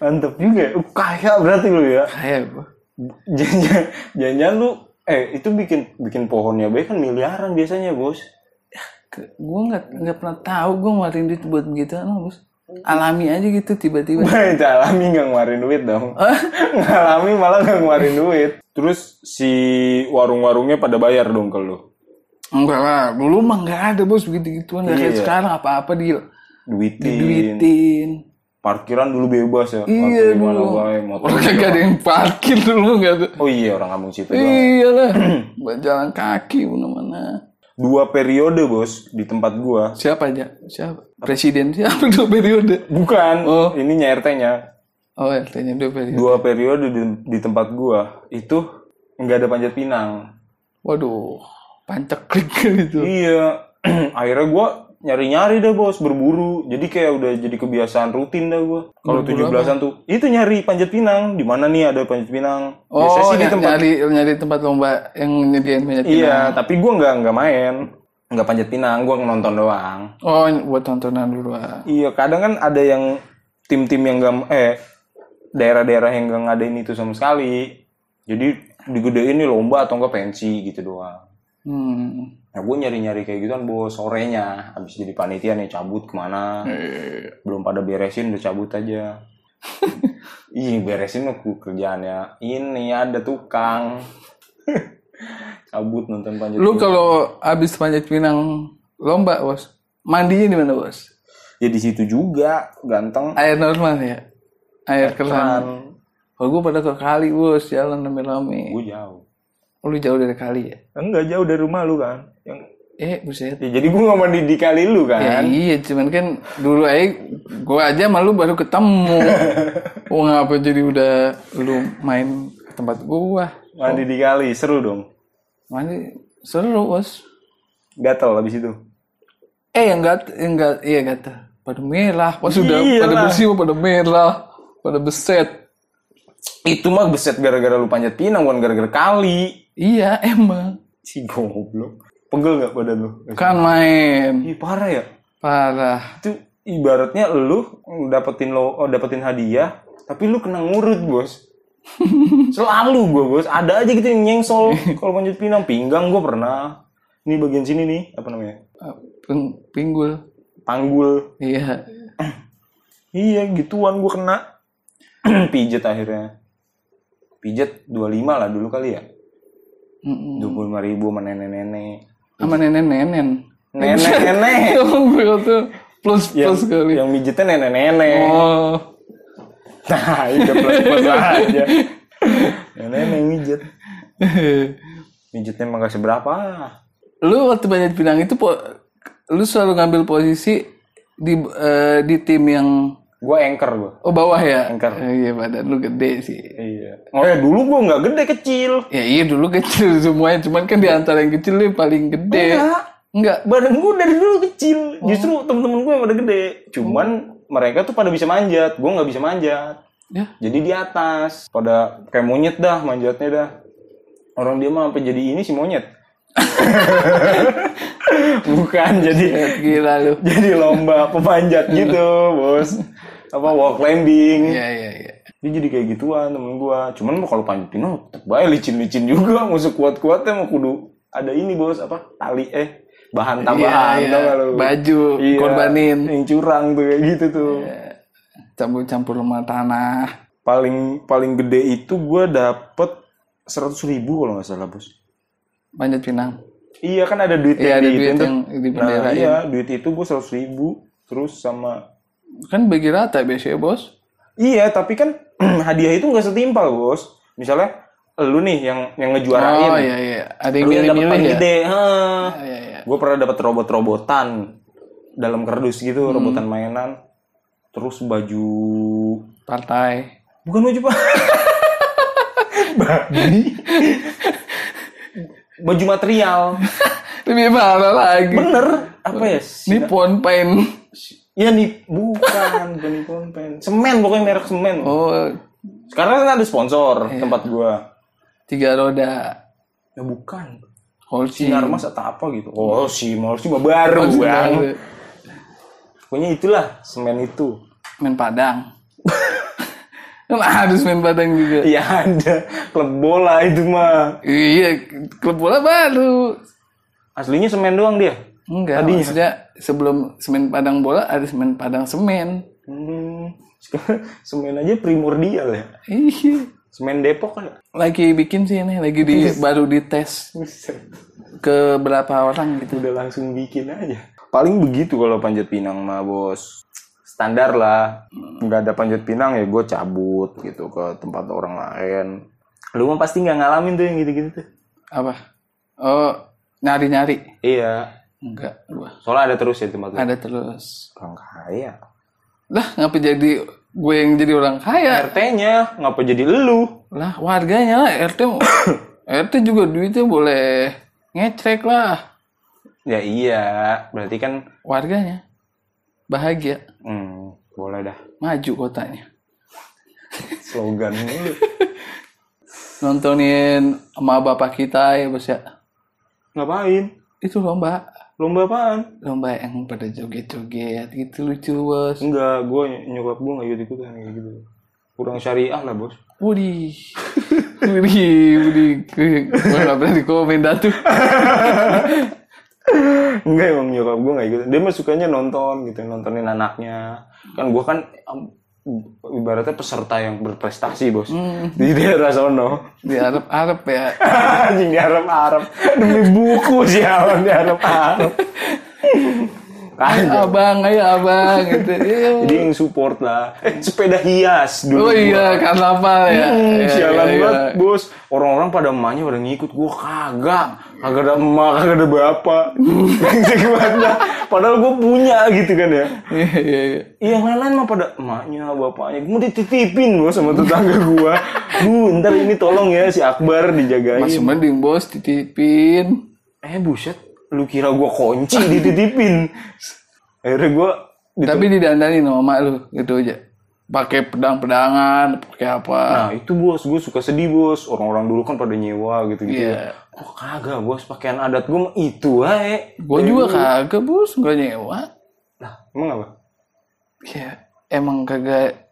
mantep juga ya. Uh, kaya berarti lu ya Kaya, Bos. jangan jangan lu eh itu bikin bikin pohonnya baik kan miliaran biasanya bos gue nggak nggak pernah tahu gue ngeluarin duit buat begitu bos alami aja gitu tiba-tiba. Itu alami nggak ngeluarin duit dong. Ngalami malah nggak ngeluarin duit. Terus si warung-warungnya pada bayar dong ke lu? Enggak lah dulu mah nggak ada bos. Begitu gituan nggak kayak Iya. sekarang apa-apa di duitin diduitin. Parkiran dulu bebas ya. Iya dulu. orang kagak ada yang parkir dulu nggak tuh oh iya orang kampung situ iya lah. Jalan kaki mana-mana dua periode bos di tempat gua. Siapa aja? Siapa? Presiden siapa? Dua periode? Bukan. Oh. ini nyertenya oh RT-nya dua periode. Dua periode di, di tempat gua. Itu nggak ada panjat pinang. Waduh panceklik gitu. Iya, akhirnya gue nyari-nyari dah bos, berburu. Jadi kayak udah jadi kebiasaan rutin dah gue. Kalau tujuh belasan tuh, itu nyari panjat pinang. Di mana nih ada panjat pinang? oh Biasa sih di tempat. nyari nyari tempat lomba yang nyediain banyak Iya, tapi gue nggak nggak main, nggak panjat pinang. Gue nonton doang. oh buat tontonan dulu ah. Iya, kadang kan ada yang tim-tim yang nggak eh daerah-daerah yang nggak ngadain itu sama sekali. Jadi digedein nih lomba atau enggak pensi gitu doang. Hmm. Nah, gue nyari-nyari kayak gituan bos sorenya. Habis jadi panitia nih cabut ke mana. Eh, belum pada beresin udah cabut aja ih beresin mah ku- kerjaannya ini ada tukang cabut nonton panjat Lu kalau habis panjat pinang lomba, Bos. Mandinya di mana, Bos? ya di situ juga ganteng Air normal ya? Air keran. kan Kalau gue pada ke kali, Bos, jalan rame-rame. gue jauh Oh, lu jauh dari kali ya? enggak jauh dari rumah lu kan yang Eh, buset. ya, jadi gue nggak mandi di kali lu Ya kan iya, cuman kan dulu aja gue aja malu baru ketemu. oh ngapa jadi udah lu main ke tempat gua? mandi di kali seru dong Mandi seru bos. gatel habis itu Eh yang gat, yang gat, iya gatal. Pada merah, pas sudah Iyalah. pada bersih pada merah, pada beset. itu mah beset gara-gara lu panjat pinang bukan gara-gara kali Iya emang. si goblok pegel nggak badan lu Kan main. Ih, parah ya Parah. itu ibaratnya lu dapetin lo oh, dapetin hadiah tapi lu kena ngurut bos selalu gue bos ada aja gitu yang nyengsol kalau panjat pinang pinggang gue pernah ini bagian sini nih apa namanya Ah, ping- Pinggul. panggul Iya. iya gituan gue kena pijet akhirnya pijet 25 lah dulu kali ya. Dua puluh lima ribu sama nenek-nenek Sama nenen-nenen. nenek-nenek Yang tuh plus yang, plus kali. yang mijetnya nenek-nenek Oh. Nah, itu plus plus aja. Nenek yang mijet. Mijetnya emang gak seberapa. lu waktu banyak pinang itu po, lu selalu ngambil posisi di eh, di tim yang Gue anchor gue. oh bawah ya Anchor. Eh, iya badan lu gede sih Iya. Oh ya dulu gue nggak gede kecil. ya iya dulu kecil semuanya cuman kan di antara yang kecil yang paling gede Enggak. enggak Badan gue dari dulu kecil. Justru temen-temen gue yang pada gede. Cuman mereka tuh pada bisa manjat. Gue nggak bisa manjat. ya Jadi di atas. Pada kayak monyet dah manjatnya dah. Orang dia mah sampai jadi ini si monyet. Bukan jadi gila lu jadi lomba pemanjat gitu, bos. Apa wall climbing. iya iya iya Dia jadi kayak gituan temen gua. Cuman mau kalau panjat pinang tetep baik licin-licin juga. Mau sekuat-kuatnya mau kudu ada ini bos apa tali eh bahan tambahan Iya, tau iya. lu? baju Iya, korbanin yang curang tuh kayak gitu tuh. campur-campur sama tanah Paling paling gede itu gua dapet seratus ribu kalau nggak salah bos. panjat pinang Iya kan ada duit Iya, yang ada di duit itu yang Nah iya duit itu gua seratus ribu terus sama kan bagi rata biasanya bos Iya, tapi kan hadiah itu nggak setimpal, Bos. Misalnya lu nih yang yang ngejuarain. oh iya iya ada yang milih-milih ya gede. Ah, iya iya Gue pernah dapat robot-robotan dalam kardus gitu, Hmm. robotan mainan. Terus baju partai bukan baju pak. Babi. baju material. lebih parah lagi Bener. Apa ya? Nippon Paint Iya nih, bukan, bukan Nippon Paint. Semen pokoknya merek semen. oh. Sekarang kan ada sponsor Iya. tempat gua. tiga roda. Ya bukan. Holcim sinar mas atau apa gitu. Oh si mal sih mah baru. Bang pokoknya itulah semen itu. Main padang. Kan harus main padang juga? Iya ada. Klub bola itu mah. Iya klub bola baru. Aslinya semen doang dia enggak Tadinya. maksudnya sebelum semen padang bola ada semen padang semen. Hmm, semen aja primordial ya? Iya. Semen Depok kan? Lagi bikin sih ini lagi di baru dites. Ke berapa orang gitu. Udah langsung bikin aja. Paling begitu kalau panjat pinang mah bos. Standar lah. Nggak ada panjat pinang ya gue cabut gitu ke tempat orang lain. Lu mah pasti nggak ngalamin tuh yang gitu-gitu tuh. Apa? Oh nyari nyari iya enggak gua soalnya ada terus ya tempat lu. Ada terus. Orang kaya. Lah ngapa jadi gue yang jadi orang kaya? RT-nya ngapa jadi elu? lah warganya lah RT mau- RT juga duitnya boleh ngecek lah. Ya iya, berarti kan warganya bahagia. Hmm, boleh dah. Maju kotanya. Slogan mulu. nontonin sama bapak kita ya bos ya. Ngapain? itu lomba Lomba apaan? lomba yang pada joget-joget gitu lucu bos Enggak, gue nyokap gue nggak ikut ikutan kayak gitu. Kurang syariah lah bos. Wudi Wudi Wudi gue gak pernah di komen dah tuh Enggak emang nyokap gue nggak ikut. Dia mah sukanya nonton gitu, nontonin anaknya. Kan gue kan ibaratnya peserta yang berprestasi bos. Di daerah sono. di Arab Arab ya Anjing di Arab-Arab. Demi buku sih di Arab-Arab. ayo abang ayo abang gitu Iya. Jadi yang support lah. Eh, sepeda hias dulu. oh iya karnaval ya Hmm, Iya, sialan iya, banget, iya. bos. Orang-orang pada emaknya pada ngikut. Gua kagak. Kagak ada emak, kagak ada bapak. Dah. Padahal gue punya gitu kan ya. iya iya iya Iya, yang lain-lain mah pada emaknya, bapaknya. Mau dititipin bos sama tetangga gua. Bu, ntar ini tolong ya si Akbar dijagain. masih mending bos titipin Eh buset, lu kira gua kunci dititipin. Akhirnya gua dit- tapi didandanin sama mak lu gitu aja pakai pedang-pedangan pakai apa Nah itu bos, gue suka sedih bos. Orang-orang dulu kan pada nyewa gitu-gitu. Iya. ya. Oh kagak bos, pakaian adat gue itu ae. gue juga kagak bos nggak nyewa Nah, emang apa? ya emang kagak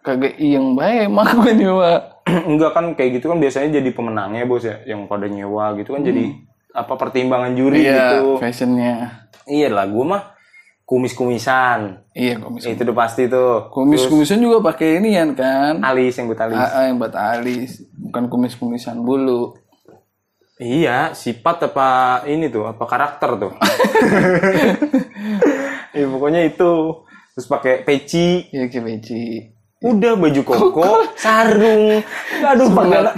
kagak iyeng baik mak gue nyewa Enggak kan kayak gitu kan biasanya jadi pemenangnya bos ya, yang pada nyewa gitu kan jadi apa pertimbangan juri iya gitu. fashionnya Iya lah, gue mah kumis-kumisan. iya kumis Itu udah pasti tuh. kumis kumisan juga pakai ini kan Alis yang buat alis. Ah, ah, yang buat alis bukan kumis kumisan bulu Iya, sifat apa ini tuh, apa karakter tuh. ya pokoknya itu. Terus pakai peci. iya kayak peci Udah baju koko, sarung. Aduh, pakaian,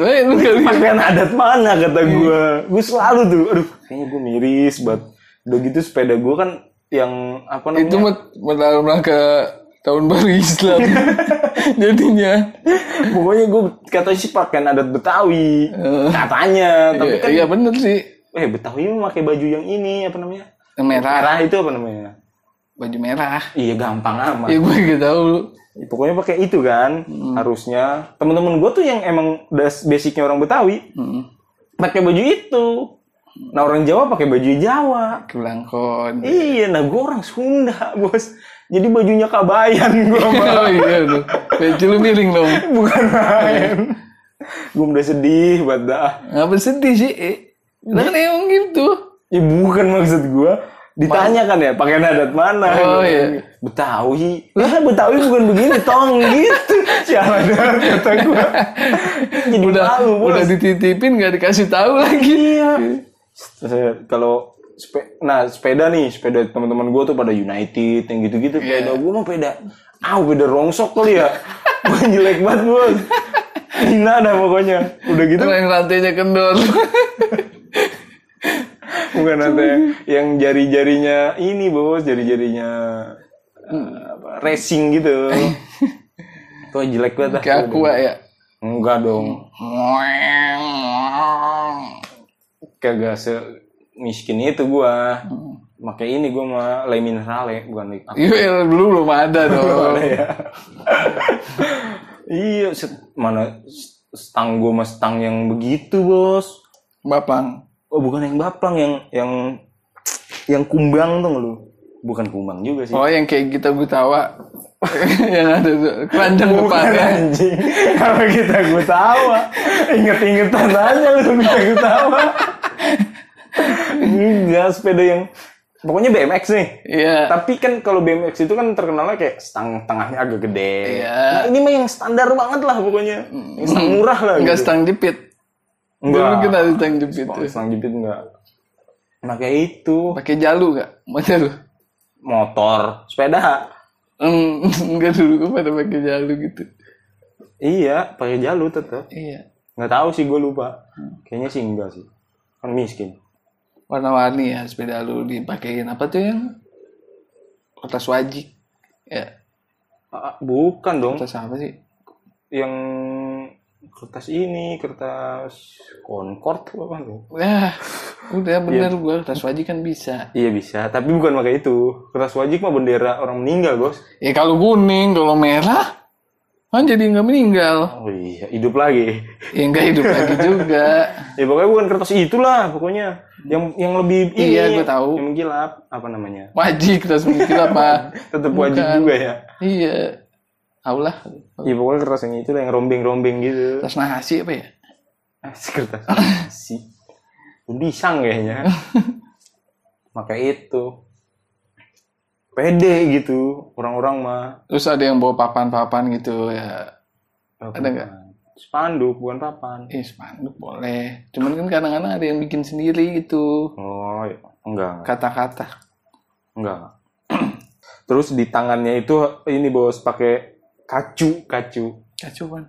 eh, adat mana kata gue. Gue selalu tuh, aduh kayaknya gue miris banget. Udah gitu sepeda gue kan yang apa namanya? Itu mah dalam rangka tahun baru Islam. Jadinya. Pokoknya gue katanya sih pakaian adat Betawi. Katanya, tapi Iya, kan iya bener sih. eh Betawi pakai baju yang ini apa namanya? Yang merah, Merah itu apa namanya? baju merah. Iya gampang amat. Ya gue gak tahu. Pokoknya pakai itu kan harusnya. Temen-temen gue tuh yang emang das basicnya orang Betawi Hmm. pakai baju itu. Nah orang Jawa pakai baju Jawa. Kelangkon. Iya, nah gue orang Sunda bos. Jadi bajunya kabayan gue oh iya tuh. Baju lu miring dong. bukan main. gue udah sedih buat dah. Ngapa sedih sih? Eh, Lah kan emang gitu. Ya bukan maksud gue. Ditanya kan ya pakaian adat mana? Oh, Gitu. iya. Betawi. Lah Betawi bukan begini tong gitu. Siapa ada kata gue. Jadi Udah malu bos. udah dititipin gak dikasih tahu lagi. Iya. Kalau spe- nah sepeda nih sepeda teman-teman gue tuh pada United yang gitu-gitu sepeda gue mah sepeda ah beda rongsok kali ya gue jelek banget bos hina dah pokoknya udah gitu Itu yang rantainya kendor. bukan nanti yang jari-jarinya ini bos jari-jarinya apa, racing gitu tuh jelek banget. Kayak aku ya. enggak dong kagak se miskin itu gua pakai ini gua mah lay minerale bukan Iya dulu belum ada dong. ya. iya set- mana stang gua mah stang yang begitu bos Bapang. oh bukan yang baplang yang yang yang kumbang tuh lu bukan kumbang juga sih Oh yang kayak kita gutawa. yang ada tuh, keranjang Bukan depannya. anjing kalau kita gue tawa inget-ingetan aja lu kita gue tawa enggak sepeda yang pokoknya BMX nih Iya. tapi kan kalau BMX itu kan terkenalnya kayak stang tengahnya agak gede Iya. nah ini mah yang standar banget lah pokoknya yang stang murah lah Enggak gitu. stang jepit. enggak Dulu kita ada stang jepit Stang- stang jepit enggak kayak itu Pakai jalu gak? Mau jalu? Motor. Sepeda. Hmm, enggak dulu gue pada pakai jalu gitu. iya pakai jalur tetap Iya. nggak tahu sih gue lupa. Kayaknya sih enggak sih. Kan miskin. Warna-warni ya sepeda lu dipakein. Apa tuh yang? Kertas wajik. Ya, Ah, bukan dong. Kertas apa sih? yang kertas ini kertas Concord apa tuh? Ya, udah bener gua kertas wajik kan bisa. iya bisa tapi bukan pakai itu kertas wajib mah bendera orang meninggal bos Ya kalau kuning, kalau merah kan jadi nggak meninggal. oh iya hidup lagi Ya nggak hidup lagi juga. ya pokoknya bukan kertas itulah pokoknya yang yang lebih ini Iya, gua tahu. yang menggilap apa namanya Wajik kertas wajik apa? tetap Bukan. juga ya Iya. Allah. iya pokoknya kertas yang itu lah yang rombeng-rombeng gitu Kertas nasi apa ya? Kertas nasi pisang kayaknya maka itu pede gitu orang-orang mah Terus ada yang bawa papan-papan gitu ya. Apa? Ada nggak? spanduk bukan papan Eh, spanduk boleh. Cuman kan kadang-kadang ada yang bikin sendiri gitu. oh iya. enggak Kata-kata. enggak terus di tangannya itu ini bos pakai kacu kacu Kacau kan?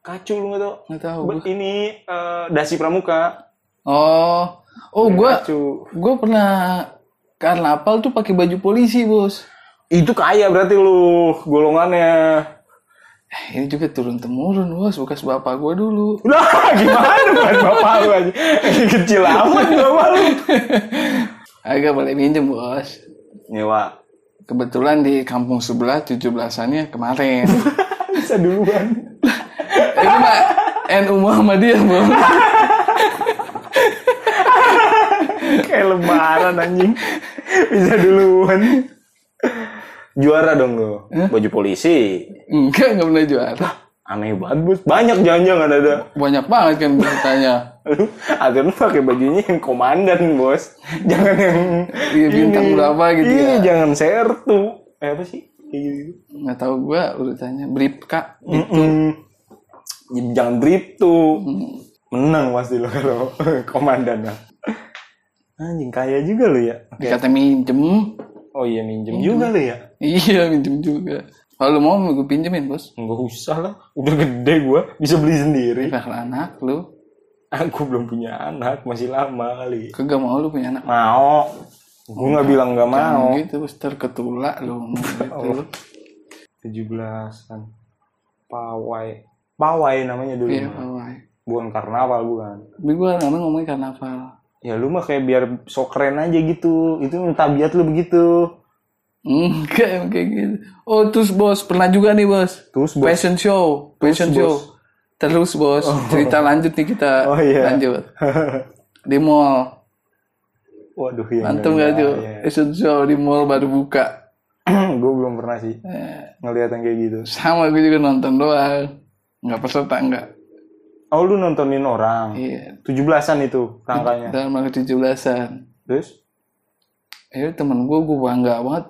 kacu lu nggak tau Nggak tahu. Ini eh, dasi pramuka Oh, oh kacu gua pernah karnaval tuh pakai baju polisi, Bos. itu kaya berarti lu golongannya Eh, ini juga turun temurun, Bos, bekas bapak gua dulu. Lah, gimana bukan bapak lu aja? Kecil amat bapak lu. Agak boleh minjem, Bos. Nyewa. Kebetulan di kampung sebelah 17-annya kemarin. Bisa duluan. Itu mah NU Muhammadiyah, Bos. Kayak lebaran anjing. Bisa duluan. Juara dong lu. Baju polisi. Enggak, enggak pernah juara. Aneh banget, Bos. Banyak jangan-jangan ada. Banyak banget kan beritanya. Lu akhirnya lu pakai bajunya yang komandan, Bos. Jangan yang Iya, bintang ini. berapa gitu Iya, ya. jangan sertu. Eh, apa sih? Kayak gitu. Nggak tahu gua urutannya. Bripka. Mm-mm. Jadi Jangan drip tuh. Menang pasti lo kalau komandan. lah. Anjing kaya juga lo ya. Dikata minjem. Oh iya minjem juga lo ya. Iya, minjem juga. Kalau lu mau gue pinjemin bos. Nggak usah lah, udah gede gua, bisa beli sendiri. Kalau anak lu, Aku belum punya anak, masih lama kali. kagak mau lu punya anak. Mau. Gue nggak bilang nggak mau. Jangan gitu, bos terketulak lu gitu. Tujuh belasan. Pawai. Pawai namanya dulu. Iya, pawai. Bukan karnaval bukan. Tapi gue kadang ngomongin karnaval. Ya lu mah kayak biar sok keren aja gitu. Itu tabiat lu begitu. Enggak, emang kayak gitu. Oh, terus bos, pernah juga nih bos. Terus bos. Fashion show, fashion Terus, show. Terus bos, cerita lanjut nih kita Oh, iya. lanjut. Di mall, Waduh ya. mantep gak tuh? Fashion show di mall baru buka. gue belum pernah sih Eh, ngeliat yang kayak gitu. sama gue juga nonton doang. Nggak peserta enggak. Oh lu nontonin orang. Iya. Tujuh belasan itu rangkanya. Dalam rangka 17-an. Terus? Eh temen gue, gue bangga banget.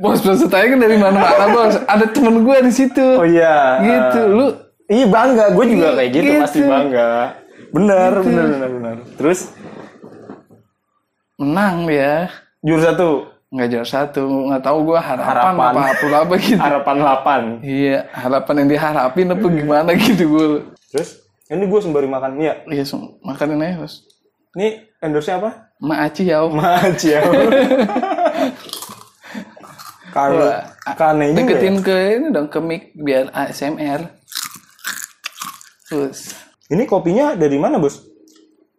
bos pesertanya kan dari mana-mana bos. Ada temen gue di situ. Oh iya. Gitu, lu Iya bangga, gue juga Iya, kayak gitu, gitu. pasti bangga. Bener, bener, bener, bener. Terus menang dia. juara satu, nggak juara satu nggak tahu gue harapan, Harapan. apa apa apa gitu harapan 8 iya harapan yang diharapin apa gimana gitu gue Terus ini gue sembari makan, iya. iya sem- makanin aja bos Ini endorse apa? Ma Aci ya Mac ya. Kalau kane juga. ya? deketin ke ini dong ke mic biar ASMR terus Ini kopinya dari mana bos?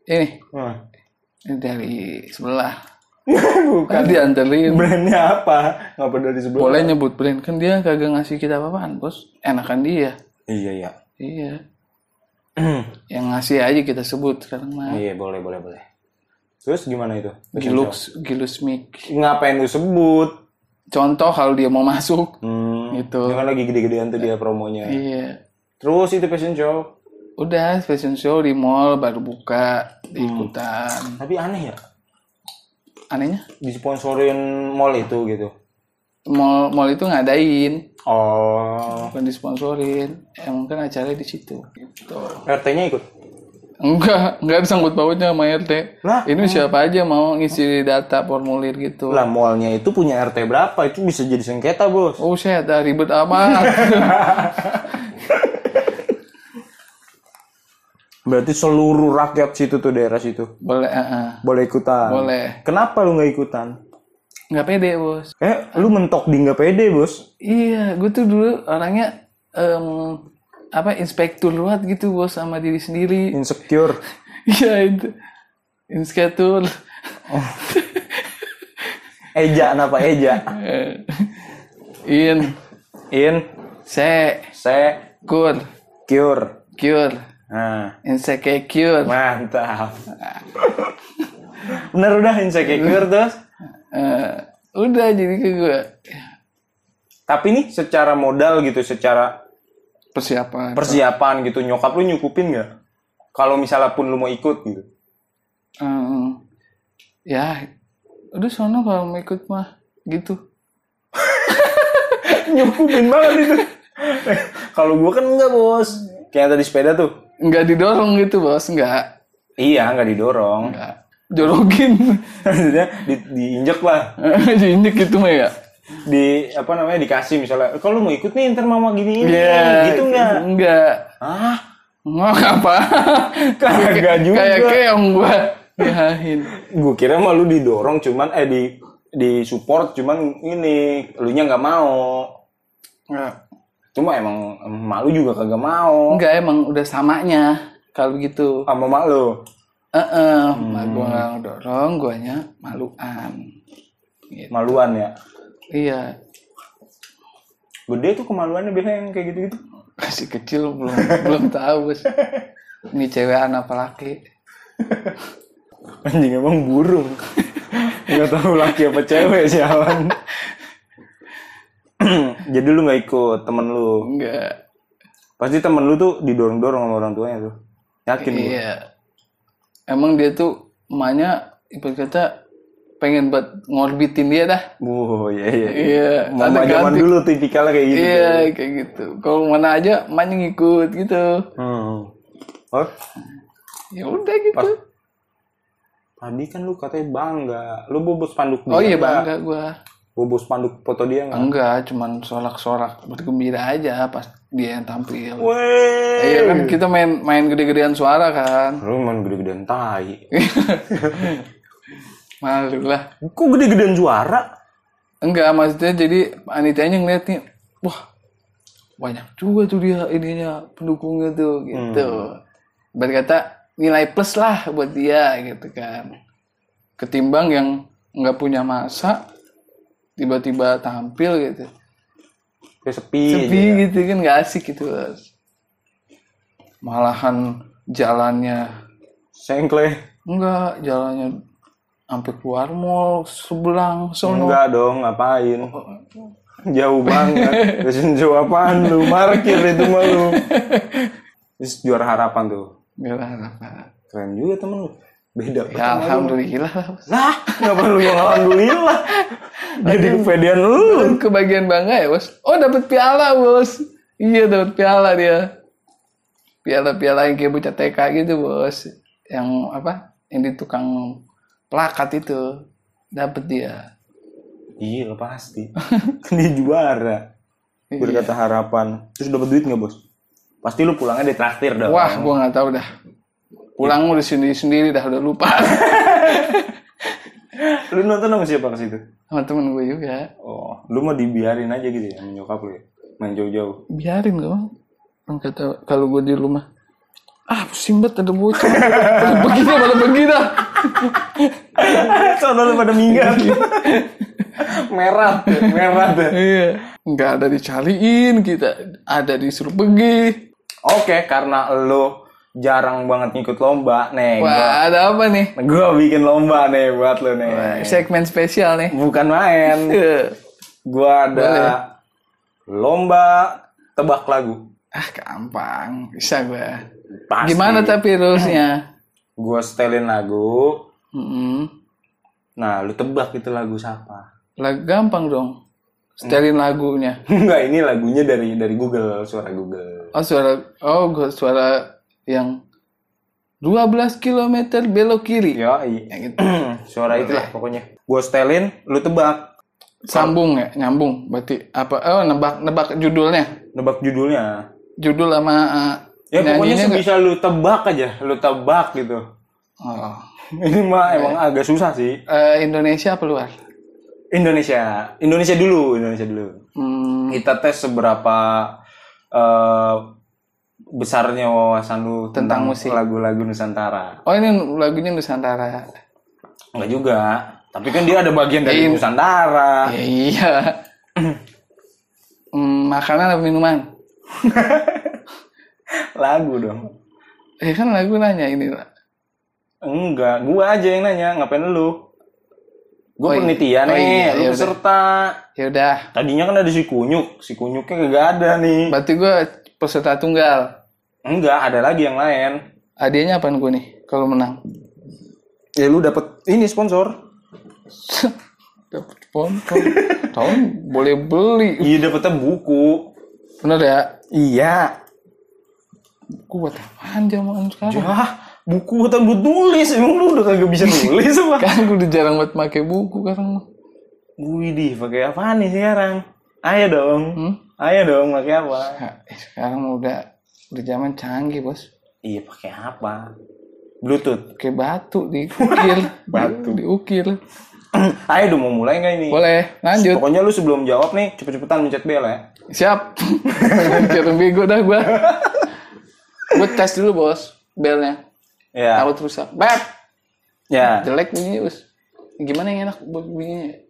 ini ini dari sebelah Bukan. kan dianterin Brandnya apa? Ngapa dari sebelah? boleh nyebut brand kan dia kagak ngasih kita apa-apaan bos enakan dia Iya iya. iya yang ngasih aja kita sebut sekarang mah iya boleh boleh boleh. Terus gimana itu? Gilux mic Ngapain lu sebut? contoh kalau dia mau masuk Hmm, Gitu. Jangan lagi gede-gedean tuh dia promonya. iya Terus itu fashion show. udah fashion show di mall baru buka diikutan Tapi aneh ya. Anehnya Disponsorin mall itu gitu. mall mall itu ngadain Oh. bukan disponsorin emang kan acaranya di situ gitu RT-nya ikut. enggak enggak disangkut pautnya sama RT Lah? ini siapa aja mau ngisi data formulir gitu Lah mallnya itu punya RT berapa? Itu bisa jadi sengketa bos. oh saya ada ribet amat Berarti seluruh rakyat situ tuh daerah situ boleh eh, eh. boleh ikutan. boleh Kenapa lu nggak ikutan? nggak pede bos Eh, lu mentok di nggak pede bos. iya gue tuh dulu orangnya em, apa inspektur banget gitu bos sama diri sendiri Insecure. Iya itu. Inskatur. Eja, kenapa Eja? In. In, Se. se, Kur. cure. Cure. Nah, Insecure. mantap. Bener udah insecure terus. Eh, udah jadi ke gue. Tapi nih secara modal gitu, secara Persiapan. persiapan gitu, nyokap lu nyukupin nggak? Kalau misalnya pun lu mau ikut gitu. Em, ya. Udah sono kalau mau ikut mah. Gitu. nyukupin banget itu. Kalau gua kan enggak bos. Kayak tadi sepeda tuh. Nggak didorong gitu bos. Nggak. Iya, nggak didorong. Nggak. Jorogin. Maksudnya di, diinjek lah. Diinjek gitu mah ya. Di apa namanya dikasih misalnya. Kalau lu mau ikut nih ntar mama gini ini. Iya. Gitu nggak? Enggak. Ah, Nggak apa. kagak juga. Kayak keong gua. Yahin. Gue kira mah lu didorong cuman eh di di support cuman ini lu nya nggak mau. Nggak. Cuma emang malu juga kagak mau. Enggak emang udah samanya kalau gitu. Sama mak lu. Eh, eh, mak gua nggak ngedorong, guanya maluan. Gitu. Maluan ya. Iya, Gede tuh kemaluannya biasanya yang kayak gitu-gitu. masih kecil belum belum tahu bos. Ini cewekan apa laki? Anjing emang burung. Nggak tahu laki apa cewek sialan. Jadi lu nggak ikut temen lu. Enggak. Pasti temen lu tuh didorong-dorong sama orang tuanya tuh. Yakin gua. Iya. Emang dia tuh emaknya ibarat kata pengen buat ngorbitin dia dah. Oh iya iya. Iya, Mama ada zaman dulu tipikalnya kayak gitu. Iya, kayak gitu. Kalau mana aja emaknya ngikut gitu. Hmm. Oh, Ya udah gitu. tadi kan lu katanya bangga. Lu bobo spanduk Oh iya bangga gua. Bobo spanduk foto dia nggak? Enggak, cuman sorak-sorak bergembira aja pas dia yang tampil. Weh. Iya kan kita main main gede-gedean suara kan. Lu main gede-gedean tai. Malu lah. Kok gede-gedean suara? Enggak, maksudnya jadi panitianya ngeliat nih, wah banyak juga tuh dia ininya pendukungnya tuh gitu. Berkata nilai plus lah buat dia gitu kan. Ketimbang yang nggak punya masa tiba-tiba tampil gitu. Kayak sepi. Sepi gitu kan nggak asik gitu. Malahan jalannya Sengkle. enggak jalannya sampai keluar mall sebelang sono. Enggak dong, ngapain? Jauh banget. Terus jauh apaan lu? Markir itu mah lu. Terus juara harapan tuh. Nggak lah, apa. Keren juga temen lu. Beda. Ya alhamdulillah lah. bos. Lah, kenapa lu yang alhamdulillah? Jadi kepedean lu. Kebagian bangga ya bos. Oh dapat piala bos. Iya dapat piala dia. Piala-piala yang kayak bocah TK gitu bos. Yang apa? Yang di tukang plakat itu dapat dia. Iya pasti. Kan dia juara. Berkata harapan. Terus dapat duit nggak bos? Pasti lu pulangnya ditraktir dong. Wah gua nggak tahu dah. Pulang udah sendiri sendiri dah udah lupa. Lu nonton sama siapa ke situ? Sama temen gue juga. Oh, lu mau dibiarin aja gitu ya, sama nyokap lu ya? Main jauh-jauh. Biarin gue. Orang kata kalau gue di rumah. Ah pusing banget ada bocah. Pada begini pada begini. Soalnya lu pada minggat. merah, merah tuh. Iya. Nggak ada dicariin kita. Ada disuruh pergi. Oke, karena lu jarang banget ngikut lomba, nih. Gua, Wah ada apa nih? gua bikin lomba nih buat lu nih. Segmen spesial nih. Bukan main. Iya. Gua ada lomba tebak lagu. ah gampang. Bisa gue. Pasti. Gimana tapi rulesnya? Gua setelin lagu. Mm-mm. Nah, lu tebak itu lagu siapa? Lah gampang dong. Setelin lagunya. Enggak, ini lagunya dari dari Google, suara Google. Oh suara oh gua suara yang 12 km belok kiri. Ya gitu. suara itulah pokoknya. Gua setelin, lu tebak. Sambung ya, nyambung. Berarti apa? Oh, nebak nebak judulnya. Nebak judulnya. Judul sama uh, Ya pokoknya sebisa lu tebak aja, lu tebak gitu. Oh. Ini mah emang agak susah sih. Eh, Indonesia apa luar? Indonesia, Indonesia dulu, Indonesia dulu. Hmm, Kita tes seberapa eh, besarnya wawasan lu Tentang tentang, musik. lagu-lagu Nusantara. Oh ini lagunya Nusantara. Enggak juga, tapi kan dia ada bagian dari Iya. Nusantara. Ya, iya. Hmm, makanan apa minuman? Lagu dong. Eh kan lagu nanya ini. Enggak, gua aja yang nanya, ngapain lu? Gua Oh, iya. penitia Oh, nih, iya, lu iya, peserta. Ya udah. Tadinya kan ada si Kunyuk, si Kunyuknya kagak ada nih. Berarti gue peserta tunggal. Enggak, ada lagi yang lain. Hadiahnya apaan gue nih kalau menang? Ya lu dapet ini sponsor. Dapat sponsor. Tahun boleh beli. Iya dapetnya buku. Bener ya? Iya. Gue buat apaan zaman sekarang? Yah, buku buat buat nulis. Emang lu udah kagak bisa nulis apa? Kan gue udah jarang buat pakai buku sekarang. Widih, pakai apa nih sekarang? Ayo dong. Hmm? Ayo dong, pakai apa? Sekarang udah udah zaman canggih bos. Iya, pakai apa? Bluetooth. Pakai batu diukir. Batu. diukir. Ayo dong, mau mulai nggak ini? Boleh, lanjut. Pokoknya lu sebelum jawab nih, cepet-cepetan mencet bel ya. Siap. Kira bego dah gue. gue tes dulu bos belnya. Ya. Takut rusak. Beb. Ya. Jelek bunyinya bos. Gimana yang enak bunyinya?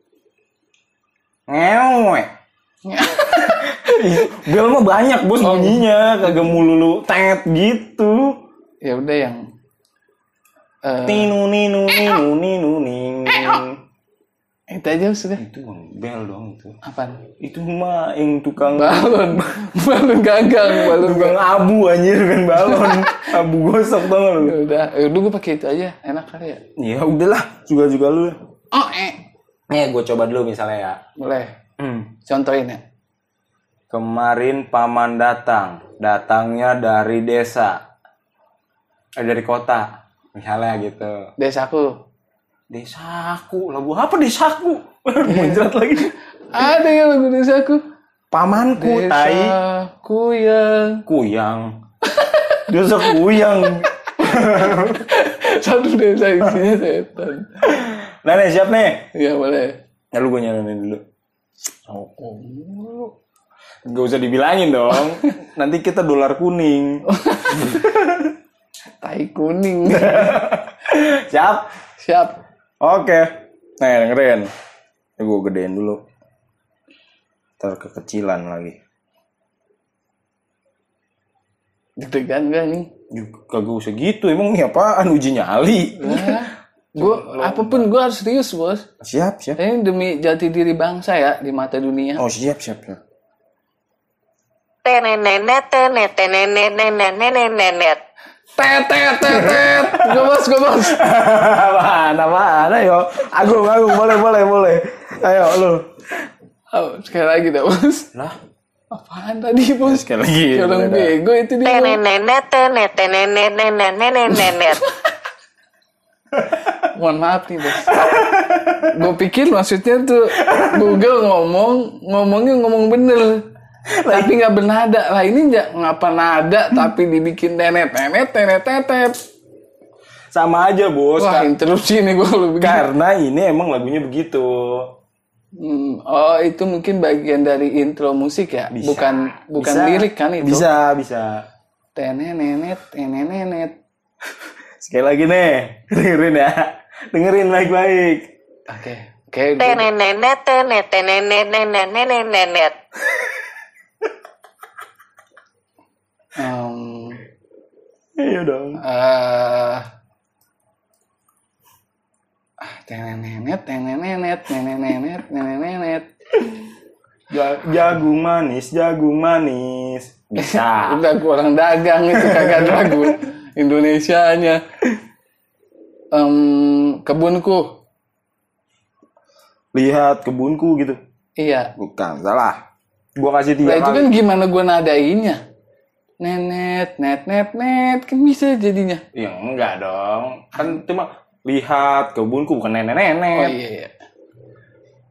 Ngewe. Bel mah banyak bos bunyinya, kagak melulu tet gitu. ya udah yang eh Ninu ninu ninu ninu ning. itu aja sudah. Itu bel dong itu. Apaan? Itu mah yang tukang Balon. Balon gagang. Balon tukang abu anjir kan balon. abu gosok gak lu? Ya udah, ya udah gue pakai itu aja. Enak kali ya. Ya udahlah, juga-juga lu. Oh, eh. Nih gue coba dulu misalnya ya. Boleh. Hmm. Contohin ya. Kemarin paman datang, datangnya dari desa, eh, dari kota, misalnya gitu. Desaku. Desaku, lagu apa desaku? Muncrat lagi. Ada yang lagu desaku. Pamanku, tai, Desaku yang kuyang. Desa kuyang. satu desa isinya setan. Nah, nih, siap nih. Iya boleh. Ya lu gue nyaranin dulu. Gak usah dibilangin dong. Nanti kita dolar kuning. Tai kuning. Siap? Siap. Oke. Nah, dengerin. Ini gue gedein dulu. Ntar kekecilan lagi. Deg-degan gak nih? Kagak usah gitu. Emang ini apaan? Uji nyali. Nah, gua apa pun gua harus serius bos. Siap, siap. Ini demi jati diri bangsa ya di mata dunia. Oh, siap, siap. siap. Tenenenet, tenenenet, tenenenet. Tet tet tet tet. Gue bos, gue bos. apaan, apaan? Ayo. Agung, agung. Boleh, boleh, boleh. Ayo, lu. Oh, sekali lagi dah bos. Lah, Apaan tadi bos? sekali lagi. Orang bego itu dia. Tenenenet, tenet, tenenet, tenenenet. Mohon maaf nih bos. gue pikir maksudnya tuh Google ngomong, ngomongnya ngomong bener. Tapi nggak bernada. Lah ini nggak ngapa nada tapi dibikin tenet tenet tenet tetet. Sama aja, Bos. Wah interupsi nih gue begini. Karena ini emang lagunya begitu. Hmm, oh itu mungkin bagian dari intro musik ya, Bisa. bukan bukan Bisa. lirik kan itu. Bisa, bisa. Tenenenet, tenenenet. Sekali lagi nih, dengerin ya. Dengerin baik-baik. Oke, oke. gua- Tenenenet, tenet, tenenet, tenenenet. em, Iya dong. eh, ah, tenenenet, tenenenet, tenenenet, tenenenet. Ja- jagung manis, jagung manis. Bisa. Udah gua orang dagang itu kagak lagu Indonesianya. Em, kebunku. Lihat kebunku gitu. Iya. Bukan, salah. Gua kasih Nah tiga itu kali. kan gimana gua nadainnya? Nenet, net, net, net, kan bisa jadinya. Ya enggak dong. Kan cuma lihat kebunku bukan Oh nenek-nenek. iya, iya.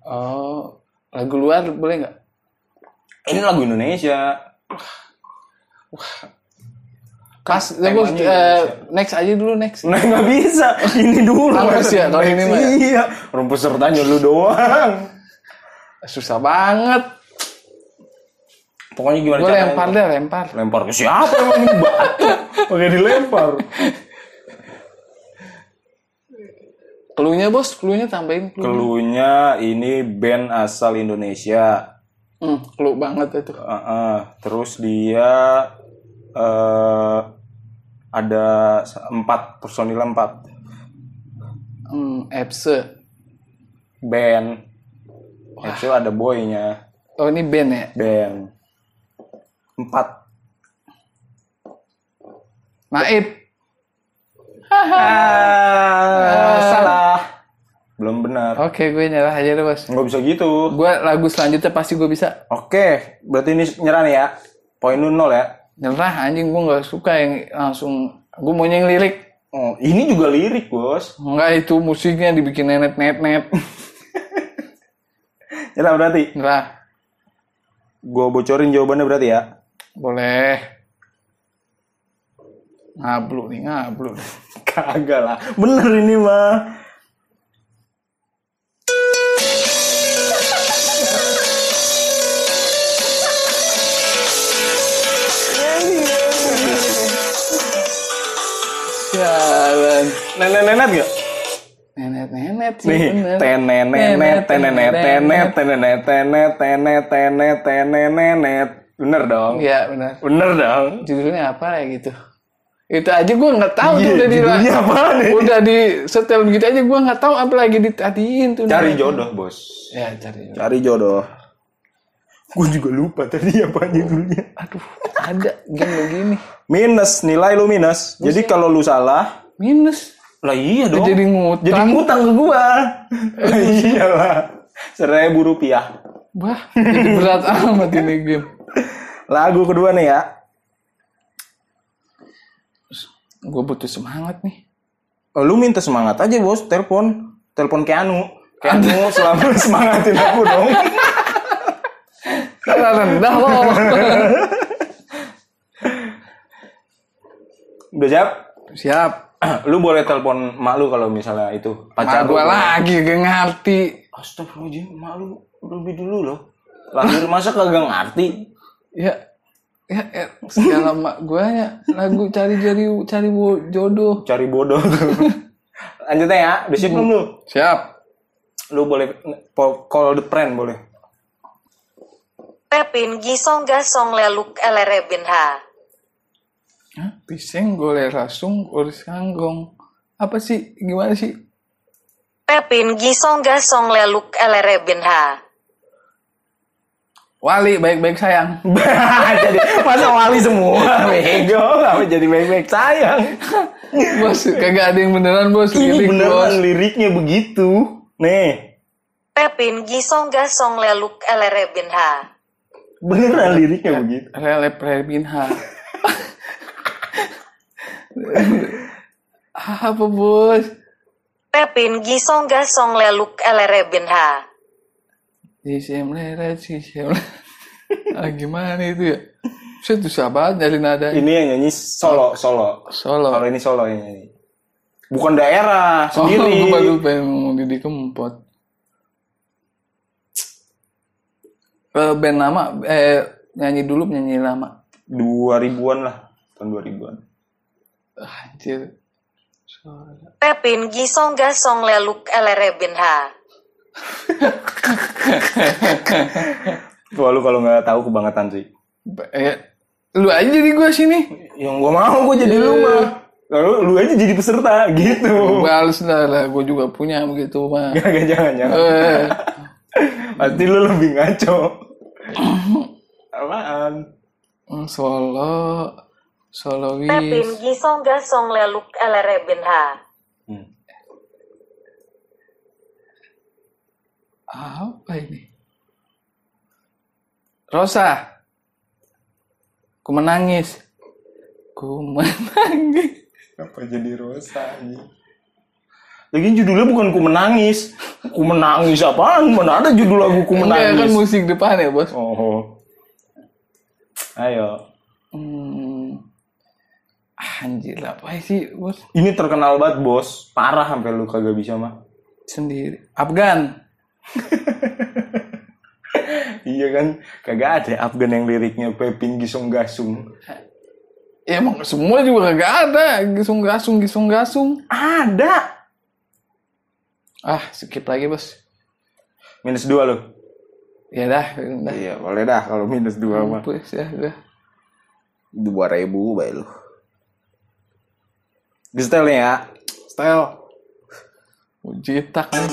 Oh, lagu luar boleh nggak? Ini lagu Indonesia. Ya, temanya eh, Indonesia. next aja dulu next. Nah, nggak bisa. Ini dulu. Harus ya, kalau ini mah ya. Iya. Orang pesertanya lu doang. Susah banget. Pokoknya gimana Gue lempar deh, lempar. Lempar ke siapa emang ini batu? Pakai dilempar. Keluhnya bos, keluhnya tambahin clue. Kelunya ini band asal Indonesia. Hmm, banget itu. Heeh. Terus dia eh ada empat personil empat Hmm, Epse. band. Itu ada boynya Oh ini band ya? band empat. Naib. Ah, salah. Belum benar. Oke, gue nyerah aja deh bos. Nggak bisa gitu. Gue lagu selanjutnya pasti gue bisa. Oke, berarti ini nyerah nih ya. Poin lu nol ya. Nyerah anjing gue nggak suka yang langsung. Gue maunya yang lirik. Oh, ini juga lirik, Bos. Enggak itu musiknya dibikin nenet net net. Nyerah berarti. Nyerah. Gua bocorin jawabannya berarti ya. Boleh. Ngablu nih, ngablu. Kagak lah. Bener ini mah. Jalan. Nenek-nenek gak? Nenet nenet sih Nih, bener. tenenenet, tenenet, tenet, tenenet, tenet, tenet, tenet, tenenenet. Bener dong. Iya benar. Bener dong. Judulnya apa ya gitu? Itu aja gue nggak tahu Iya, tuh udah di judulnya apaan ya? udah di setel begitu aja gue nggak tahu apa lagi ditadiin tuh. Cari jodoh, Bos. Ya cari jodoh. Cari jodoh. Gue juga lupa tadi apa judulnya. Aduh ada game begini Minus, nilai lu minus. Jadi kalau lu salah, minus. lah iya dong. Jadi ngutang. Jadi ngutang ke gua. Lah iyalah. Seribu rupiah. Wah jadi berat amat ini game. Lagu kedua nih ya. Gue butuh semangat nih. Oh, lu minta semangat aja bos, telepon. telepon Keanu. Keanu selalu semangatin aku dong. Salah rendah lo. Udah siap? Siap. lu boleh telepon mak lu kalau misalnya itu pacar lu. gua lagi gak ngerti. Astagfirullahaladzim, mak lu lebih dulu loh. Lahir masa kagak ngerti? Ya, ya, ya segala mak gua ya lagu cari cari cari jodoh. Cari bodoh. Lanjutnya ya, udah siap belum lu? Siap. Lu boleh call the friend boleh. Pepin gisong gasong leluk elere binha. Hah? Piseng goleh rasung urus kanggong. Apa sih? Gimana sih? Pepin gisong gasong leluk elere binha. Wali baik-baik sayang. jadi masa wali semua bego apa jadi baik-baik sayang bos, kagak ada yang beneran bos. ini Lirik, beneran bos. liriknya begitu nih Pepin gisong gasong leluk elere binha. beneran liriknya begitu Relep Rebinha. Apa bos? Pepin gisong gasong leluk elere binha. Sisem leret, sisem leret. ah, gimana itu ya? Saya susah banget nyari nada. ini yang nyanyi solo solo Solo. kalau ini solo yang nyanyi bukan daerah Oh, sendiri baru pengen ngomong Didi Kempot. Eh, band lama, eh, nyanyi dulu nyanyi lama. 2000-an lah tahun 2000-an Ah, Anjir. Suara. Pepin gisong gasong leluk elere binha. Wah lu kalau nggak tahu kebangetan sih Eh, lu aja jadi gue sini. yang gua mau gua jadi lu mah lalu lu aja jadi peserta gitu Balas dah lah, gue juga punya begitu mah. Gak, jangan, jangan. Eh, Pasti lu lebih ngaco. Apaan? mm, solo, solois. Pepin gisong gasong leluk elere binha. Hmm. Apa ini? Rosa. Ku menangis. Ku menangis. Apa jadi Rosa ini? Lagi judulnya bukan Ku Menangis. Ku Menangis apaan? Mana ada judul lagu Ku Enggak kan Menangis? musik depan ya bos. Oh. Ayo. Hmm. Anjir apa sih bos? Ini terkenal banget bos. Parah sampai lu kagak bisa mah. Sendiri. Afgan. Iya kan? Kagak ada Afgan yang liriknya Pepin Gisong Gasung. Ya emang semua juga kagak ada. Gisung gasung, gisung gasung. Ada. Ah skip lagi bos. Minus dua lu. Ya dah, udah. Iya boleh dah kalau minus dua mah. Ya udah. Dua ribu baik lu. Di nih ya. Setel. Ujitak nih.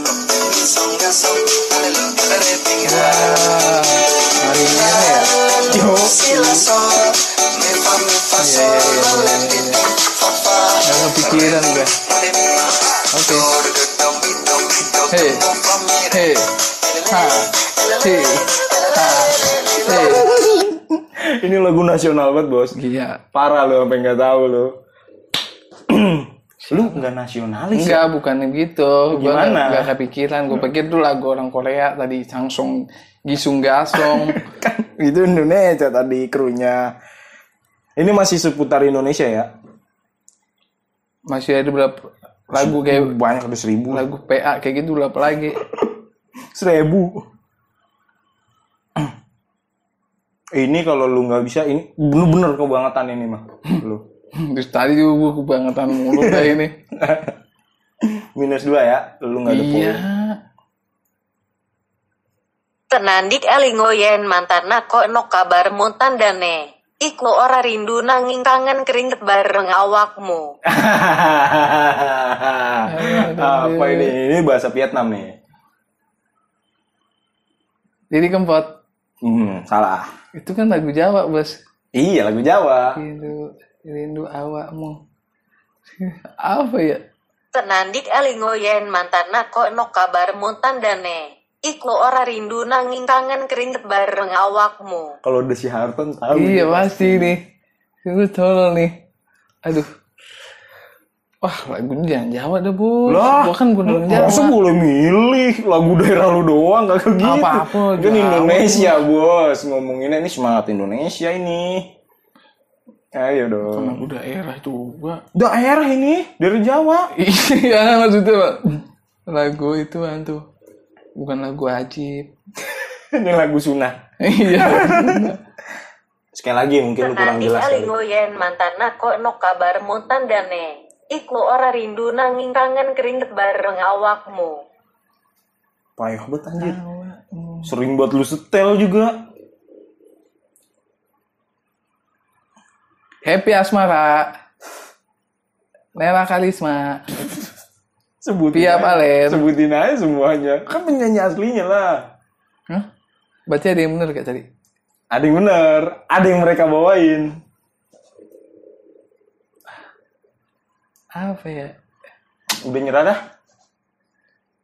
Wah, hari ini ya. Yo. Iya, iya, iya, iya. Nggak kepikiran gue. Oke. Hei, hei, ha, hei, ha, hei. Ini lagu nasional banget bos. Iya. Parah lu sampai nggak tahu lu. lu nggak nasionalis ya? Enggak, bukan gitu. Gue Gimana? nggak nggak kepikiran. Gue pikir tuh lagu orang Korea tadi Changsung Gisung Gasong. kan itu Indonesia tadi krunya. Ini masih seputar Indonesia ya? Masih ada berapa lagu kayak banyak ada seribu lagu PA kayak gitu berapa lagi? Seribu. ini kalau lu nggak bisa ini bener-bener kebangetan ini mah lu. Terus tadi juga gue kebangetan mulu kayak ini. Minus dua ya, lu nggak ada Iya. poin. Tenandik elingoyen mantan nako no kabar tandane. Iku ora rindu nanging kangen keringet bareng awakmu. Apa ini? Ini bahasa Vietnam nih. Jadi keempat. Hmm, salah. Itu kan lagu Jawa, Bos. Iya, lagu Jawa. Rindu, rindu awakmu. Apa ya? Tenandik elingoyen mantan nako no kabar tandane. Iku ora rindu nanging kangen keringet bareng awakmu. Kalau udah si Harton tahu. iya pasti nih. Gue tolol nih. Aduh. Wah lagunya jangan Jawa dah bos. Lah, Gua kan bukan orang Jawa. Masa boleh milih lagu daerah lu doang gak gitu. Apa-apa, Kan. Indonesia bos ngomonginnya ini semangat Indonesia ini. Ayo dong. Lagu daerah juga. Daerah ini dari Jawa. Iya maksudnya Pak. lagu itu tuh bukan lagu ajib. ini lagu sunah. Iya. Sekali lagi mungkin lu kurang jelas kali. alingoyen mantan nako no kabar muntan dane. Iku ora rindu nanging kangen keringet bareng awakmu. Payah banget anjir. Sering buat lu setel juga. Happy Asmara. Nela Kalisma. Sebutin Pia. Palen. Sebutin aja semuanya. Kan penyanyi aslinya lah. Hah? Berarti ada yang bener gak tadi? Ada yang bener, ada yang mereka bawain. Apa ya? Udah nyerah dah.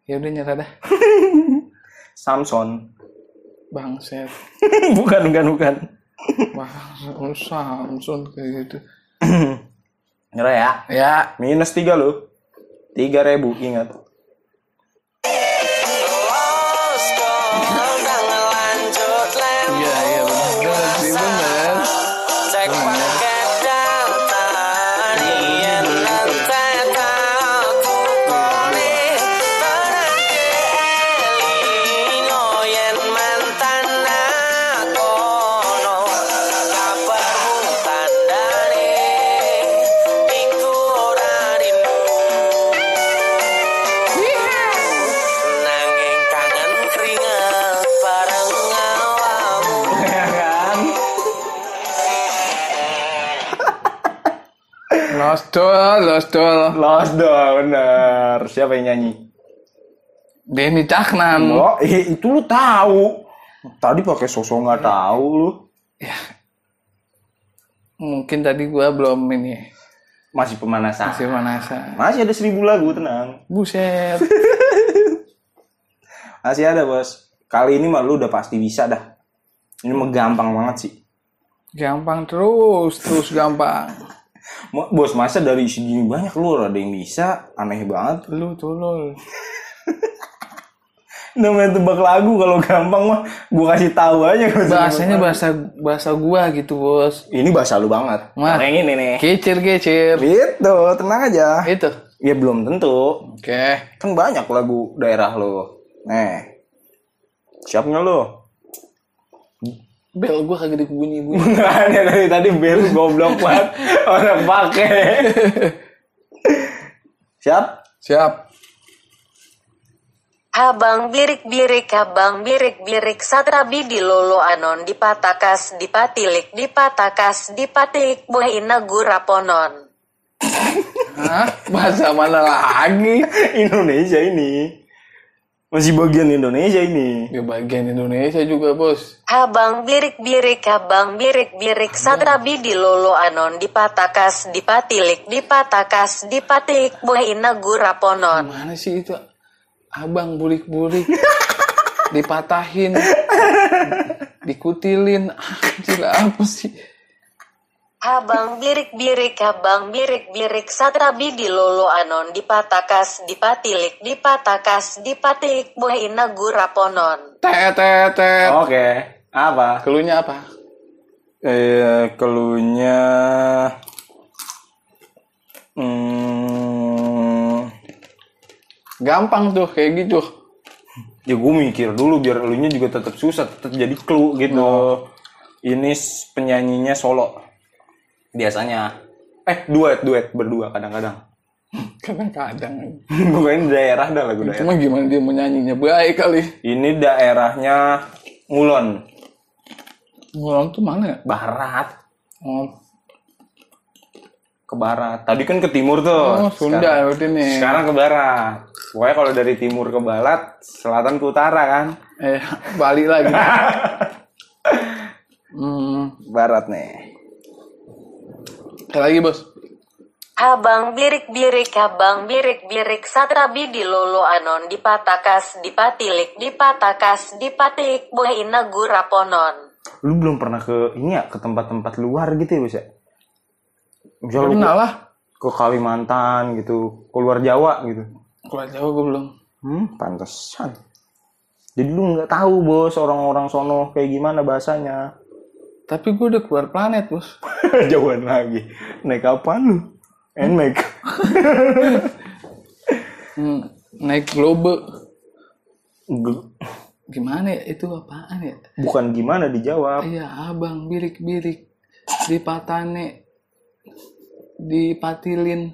Ya udah nyerah dah. Samson. Bangset. bukan, bukan, bukan. Bang Samson kayak gitu. Nyerah ya. Ya. Minus tiga lo. Tiga ribu, ingat. Lost doll. Lost doll, bener. Siapa yang nyanyi? Denny Caknan. Oh, eh, itu lu tahu. Tadi pakai sosok nggak tahu lu. Mungkin tadi gua belum ini Masih pemanasan. masih pemanasan. Masih ada seribu lagu, tenang. Buset. Masih ada, bos. Kali ini mah lu udah pasti bisa dah. Ini mah gampang banget sih. Gampang terus, terus gampang. Bos, masa dari segini banyak lu ada yang bisa? Aneh banget. Lu tolol. Namanya tebak lagu kalau gampang mah gua kasih tahu aja. Bahasanya bahasa bahasa gua gitu, Bos. ini bahasa lu banget. Mah. Yang ini nih. Kecil-kecil. Gitu, tenang aja. Itu. Ya belum tentu. Oke. Kan banyak lagu daerah lu. Nih. Siap nggak lu? Bel gua kagak dibunyi-bunyi. Nggak ada dari tadi bel goblok banget. Orang pakai. Siap? Siap. Abang birik-birik, abang birik-birik, satrabi di lolo anon, dipatakas, dipatilik, dipatakas, dipatik, buah ina guraponon. Hah? Bahasa mana lagi? Indonesia ini. Masih bagian Indonesia ini. Di bagian Indonesia juga, Bos. Abang birik-birik, abang birik-birik, satrabi di lolo anon, dipatakas, dipatilik, dipatakas, dipatik, buah ina guraponon. Mana sih itu? Abang bulik-bulik. Dipatahin. Dikutilin. Anjir apa sih? Abang birik-birik, abang birik-birik, satrabi di lolo anon, dipatakas, dipatilik, dipatakas, dipatik, buah ina guraponon. Tet, tet, tet. Oke. Apa? Keluhnya apa? Eh, keluhnya hmm, Gampang tuh, kayak gitu. ya gue mikir dulu biar elunya juga tetap susah, tetap jadi clue gitu. Ini s- penyanyinya solo. Biasanya. Eh, duet, duet berdua kadang-kadang. Kadang-kadang. Bukan daerah dah lagu daerah. Cuma gimana dia menyanyinya baik kali. Ini daerahnya Ngulon, Ngulon tuh mana ya? barat, Oh, ke barat. Tadi kan ke timur tuh. oh Sunda berarti nih. Sekarang ke barat. Pokoknya kalau dari timur ke barat, selatan ke utara kan. Eh, balik lagi. hmm, Barat nih. Sekali lagi, Bos. Abang birik-birik, abang birik-birik, satrabi di lolo anon, dipatakas, dipatilik, dipatakas, dipatik, buah ina guraponon. Lu belum pernah ke ini ya, ke tempat-tempat luar gitu ya, Bos ya? Misal lu lah. ke Kalimantan gitu, keluar Jawa gitu. Keluar Jawa gue belum. Hmm, pantesan. Jadi lu nggak tahu bos orang-orang sono kayak gimana bahasanya. Tapi gue udah keluar planet bos. Jauhan lagi. Naik apaan lu? Nmax. Hmm, naik globe. Gel- Gimana ya? Itu apaan ya? Bukan gimana dijawab. Iya abang birik-birik. Dipatane. Dipatilin.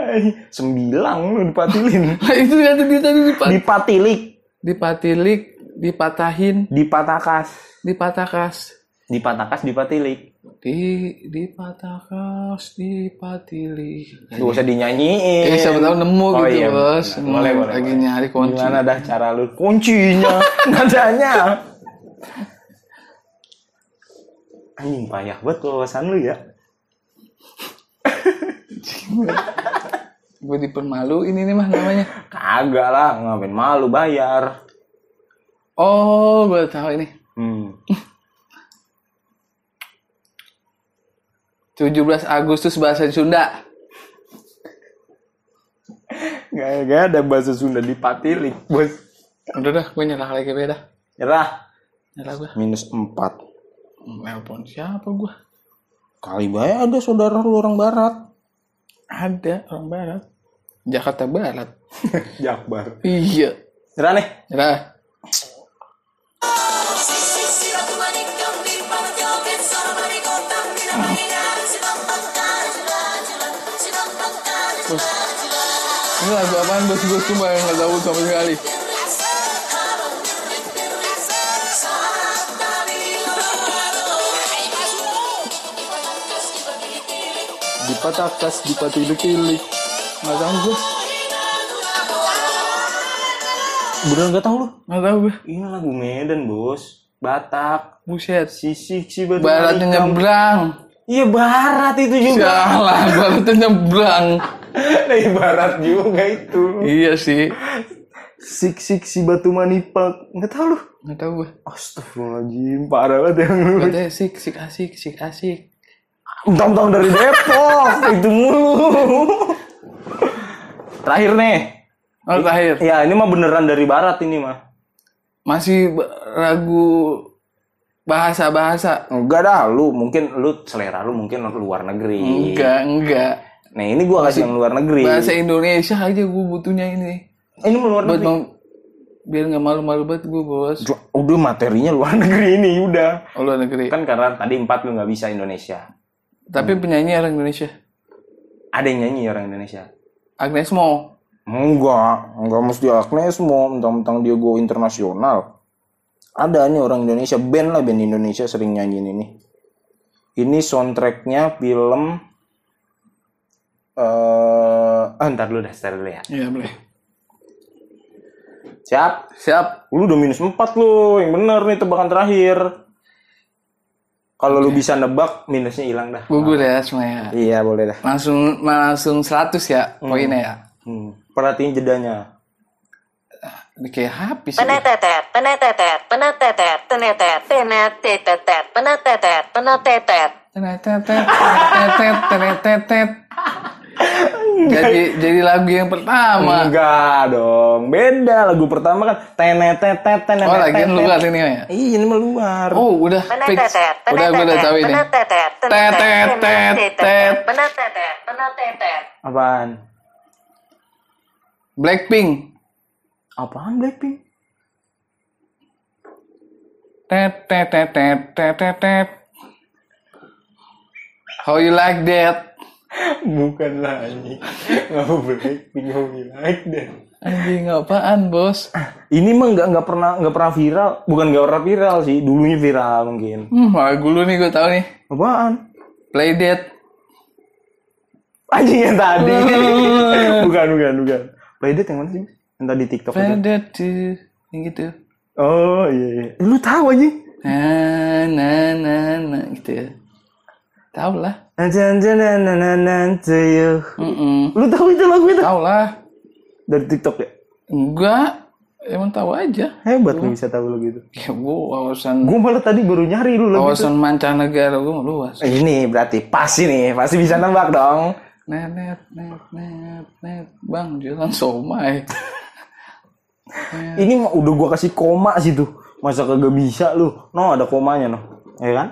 Eh, Sembilang lu dipatilin. itu ya tadi tadi dipat Dipatilik, dipatilik, dipatahin, dipatakas. dipatakas. Dipatakas, dipatilik. Di dipatakas, dipatilik. Gak usah dinyanyiin. Eh, siapa tahu nemu Oh, gitu, iya, Bos. benar. Boleh, Hmm, boleh, Lagi boleh. nyari kunci. Gimana dah cara lu? Kuncinya, nadanya. Anjing payah banget wawasan lu ya. Gue dipermaluin ini mah namanya. Kagak lah, ngapain malu bayar. Oh, gue tahu ini. Hmm. 17 Agustus bahasa Sunda. Gak, gak ada bahasa Sunda dipatilik, bos. Udah dah, gue nyerah lagi beda. Nyerah. Nyerah gue. Minus 4. Nelpon siapa gue? Kali bayar ada saudara lu orang barat. Ada orang barat. Jakarta Barat. Jakbar. Iya. Nyerah nih. Nyerah. Ini lagu apaan bos gue cuma yang nggak tahu sama sekali. Dipatakas, dipatilik-tilik. Nggak tahu gue. Beneran gak tau lu? Nggak tahu gue. Ini lagu Medan, bos. Batak. Buset. Sisik si manikam. nyebrang. Iya barat itu juga. Salah, baratnya nyebrang. Dari barat juga itu. Iya sih. Sik sik si batu manipak. Nggak tahu lu. Nggak tahu gue. Astagfirullahaladzim, parah banget yang lu. Katanya sik, sik asik, sik asik. Mentang-mentang dari Depok, itu mulu. Terakhir nih. Oh, terakhir. Ya, ini mah beneran dari barat ini mah. Masih ragu bahasa-bahasa. Enggak dah, lu mungkin lu selera lu mungkin luar negeri. Enggak, enggak. Nah, ini gua kasih yang luar negeri. Bahasa Indonesia aja gue butuhnya ini. ini mau luar negeri. mau biar nggak malu-malu banget gue bos. Udah materinya luar negeri ini udah. Oh, luar negeri. Kan karena tadi empat lu nggak bisa Indonesia. Tapi penyanyi orang Indonesia. Ada yang nyanyi orang Indonesia. Agnes Mo. Enggak, enggak mesti Agnes mau mentang-mentang dia go internasional. Ada nih orang Indonesia, band lah band Indonesia sering nyanyiin ini. Ini soundtracknya film eh ah, ntar dulu dah, ntar dulu ya. Iya boleh. Siap? Siap. Lu udah minus 4 lu, yang bener nih tebakan terakhir. Kalau lu bisa nebak, minusnya hilang dah. Gugur ya semuanya. Iya, boleh dah. Langsung langsung 100 ya poinnya ya. Hmm. Perhatiin jedanya. Ini kayak habis. ini. Penetetet, penetetet, penetetet, penetet, penetetet, penetetet, penetetet. Tenetetet, tenetetet, tenetetet. Jadi jadi lagu yang pertama. Enggak dong, beda lagu pertama kan tenetetet tenetetet. Oh, lagi luar ini ya. Iya, ini mah luar. Oh, udah fix. Udah gue udah tahu ini. tetet. penetetet, penetetet. Apaan? Blackpink. Apaan Blackpink? Tet tet tet tet tet tet tet. How you like that? Bukan lah ini. Nggak Blackpink, nggak like that. Anjing apaan, Bos? Ini mah nggak nggak pernah nggak pernah viral. Bukan nggak pernah viral sih, dulunya viral mungkin. Hmm, lagu lu nih gue tahu nih. Apaan? Play Dead. Anjing yang tadi. bukan, bukan, bukan. Playdate yang mana sih? Yang tadi TikTok Play itu. Dead tuh. Yang gitu. Oh iya iya. Lu tahu aja. Nah, nah, nah, nah, gitu ya. Tahu lah. Mm Lu tahu itu lagu itu? Tahu lah. Dari TikTok ya? Enggak. emang tahu aja Hebat lu bisa tahu lo gitu. ya gue wawasan Gue malah tadi baru nyari lu lebih. wawasan mancanegara gue luas Ini berarti pas ini, pasti bisa nembak dong. net net net net net bang jualan somai Ini mah udah gua kasih koma sih tuh. Masa kagak bisa lu? No, ada komanya no. Ya kan?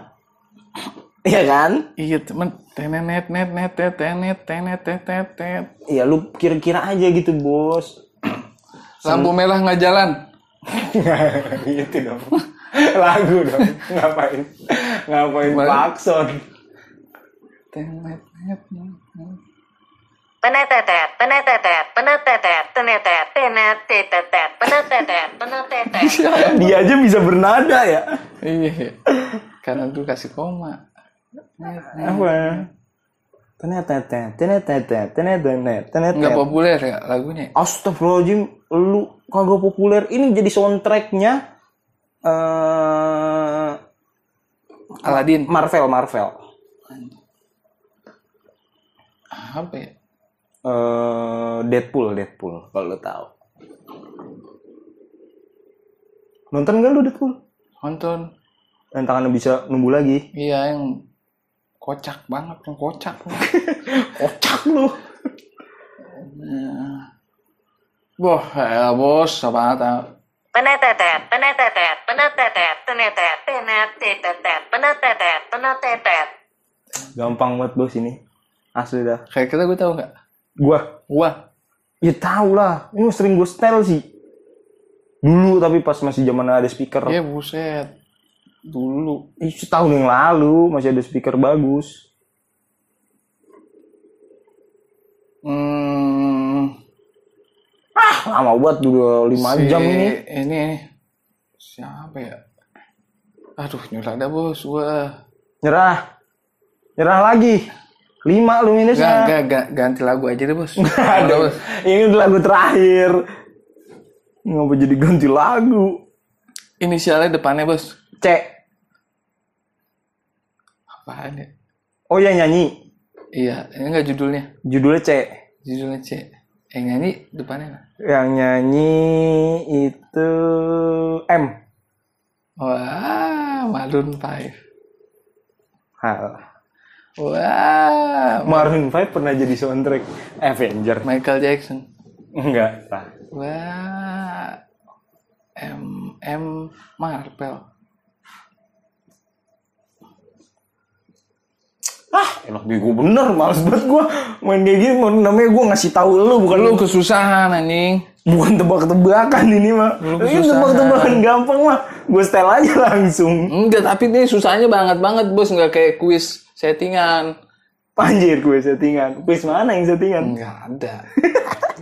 Iya kan? iya temen tenet net net net net tenet tenet tenet tenet Iya lu kira-kira aja gitu bos. lampu merah nggak jalan gitu dong. Lagu dong. Ngapain? Ngapain. Pakson? tenet net net Penetetet, penetetet, penetetet, tenetet, tenet, tetetet, penetetet, penetetet. Dia aja bisa bernada ya. iya karena gue kasih koma net net Apa? Tenet tenet tenet tenet tenet tenet tenet nggak populer ya lagunya Astagfirullahaladzim, lu kagak populer. Ini jadi soundtracknya eh Aladin Marvel, Marvel. apa ya eh Deadpool, Deadpool, kalau lu tahu. Nonton gak lu Deadpool? nonton Yang tangannya bisa numbuh lagi. iya yang kocak banget yang kocak Kocak lu. Wah, ya bos, apa tahu? Penetetet, penetetet, penetetet, tenetet, tenet, tetetet, penetetet, penetetet. Gampang banget bos ini. Asli dah. Kayak kita gue tahu nggak? Gua, Wah, ya tau lah. Ini sering gue style sih. Dulu tapi pas masih zaman ada speaker. ya buset. Dulu. Ih, setahun yang lalu masih ada speaker bagus. Hmm, Lama banget udah 5 si- jam ini. Ini. Siapa ya? Aduh, nyulah dah bos, gua. Nyerah. Nyerah lagi. 5 lu Gak, minusnya. gak, gak, ganti lagu aja deh bos. Aduh, bos. ini udah lagu terakhir. Ngapa jadi ganti lagu? Inisialnya depannya bos. C. Apaan ya? Oh ya nyanyi. Iya, ini nggak judulnya. Judulnya C. Judulnya C. Yang nyanyi depannya apa? Yang nyanyi itu M. Wah, Maroon 5. Hal. Wah, Maroon 5 pernah jadi soundtrack Avenger. Michael Jackson. Enggak, Pak. Wah, M M Marvel. Ah, enak bego bener, males banget gua main kayak gini. Namanya gua ngasih tahu lu bukan Lu kesusahan anjing. bukan tebak-tebakan ini mah. Lu Ini tebak-tebakan gampang mah. Gue style aja langsung. Enggak, tapi ini susahnya banget banget bos, nggak kayak kuis settingan. Anjir gue settingan. Quiz mana yang settingan? Nggak ada.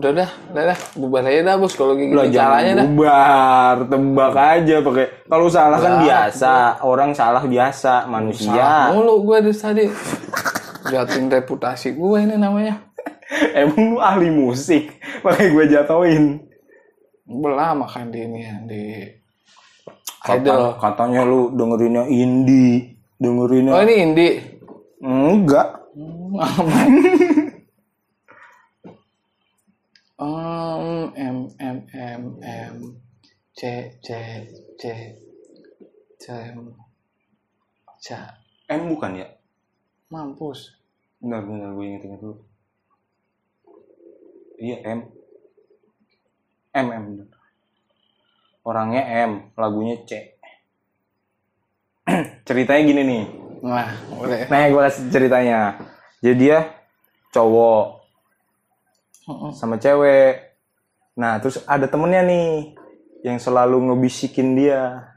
udah dah, udah dah, bubar aja dah bos kalau gini caranya dah. bubar, tebak aja pakai. Kalau salah kan biasa, orang salah biasa, manusia. Salah mulu gue dari tadi. Jatuhin reputasi gue ini namanya. Emang lu ahli musik, makanya gue jatoin. Belah makan di ini di Kata- katanya lu dengerinnya indie, dengerinnya Oh ini indie. enggak. Um, M M M M C C C C C M bukan ya? mampus. Benar benar gue inget inget dulu. Iya M. M M bener. Orangnya M, lagunya C. Ceritanya gini nih. Nah, boleh. Nah, gue kasih ceritanya. Jadi dia cowok Sama cewek. Nah, terus ada temennya nih yang selalu ngebisikin dia.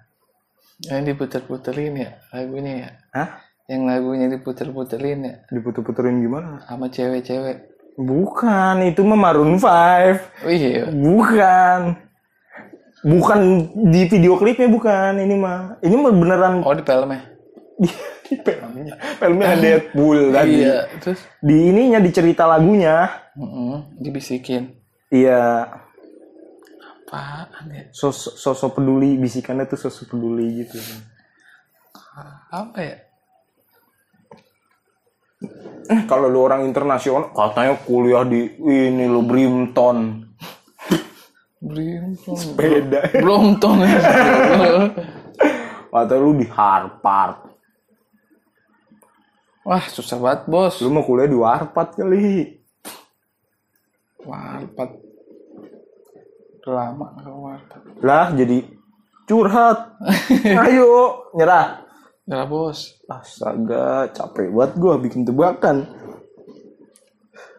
Yang diputer-puterin ya lagunya ya. Hah? Yang lagunya diputer-puterin ya Diputer-puterin gimana? sama cewek-cewek. Bukan, itu mah Maroon 5. Oh iya. Bukan. Bukan di video klipnya bukan ini mah. Ini mah beneran Oh di filmnya. Di, filmnya. Filmnya Deadpool tadi. Iya, terus Di ininya di cerita lagunya. mm dibisikin. Iya, Apaan ya? sosok sosok peduli bisikannya tuh sosok peduli gitu. Apa ya? Eh, kalau lu orang internasional katanya kuliah di ini lu Brimpton. Brimpton. Beda. Brompton ya. Atau lu di Harvard. Wah, susah banget, Bos. Lu mau kuliah di Harvard kali. Warpat. Lama ke warpat. Lah jadi curhat. Ayo, nyerah. Ya, Bos. Astaga, capek banget gua bikin tebakan.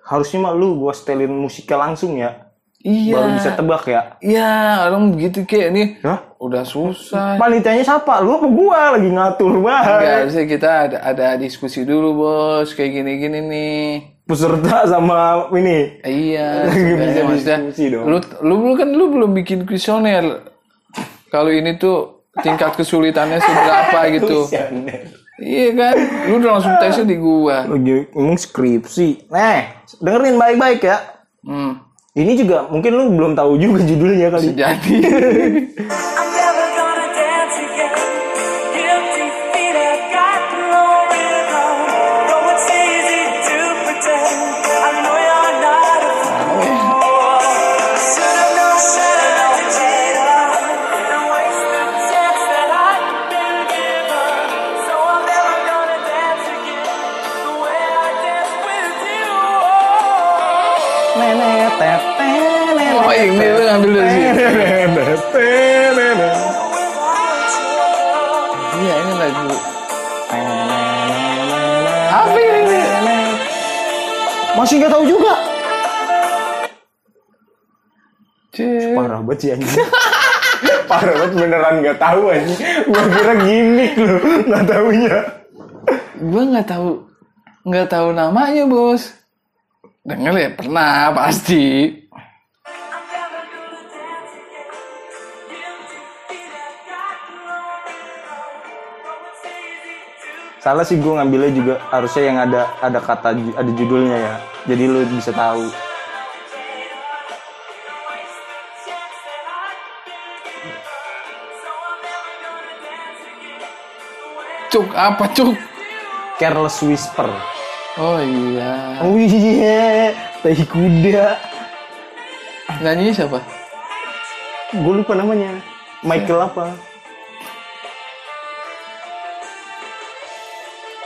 Harusnya mah lu gua setelin musiknya langsung ya. Iya. Baru bisa tebak ya. Iya, orang begitu kayak nih. Hah? Udah susah. Panitianya siapa? Lu apa gua lagi ngatur Enggak, banget. harusnya kita ada ada diskusi dulu, Bos. Kayak gini-gini nih. Peserta sama ini. Iya, Lagi bisa diskusi dong. lu lu lu kan lu belum bikin kuesioner. Kalau ini tuh tingkat kesulitannya seberapa gitu. Iya kan? Lu udah langsung tesnya di gua. Lagi ngomong skripsi. Nih, dengerin baik-baik ya. Hmm. Ini juga mungkin lu belum tahu juga judulnya kali. Jadi nggak tahu juga. Cek. Parah banget sih anjing. Parah banget beneran nggak tahu anjing. Gua kira gimmick lu nggak tahunya. Gua nggak tahu nggak tahu namanya bos. Denger ya pernah pasti. Salah sih gue ngambilnya juga harusnya yang ada ada kata ada judulnya ya. Jadi lu bisa tahu. Cuk apa cuk? Careless Whisper. Oh iya. Oh iya, tahi kuda. Nyanyi siapa? Gue lupa namanya. Michael apa?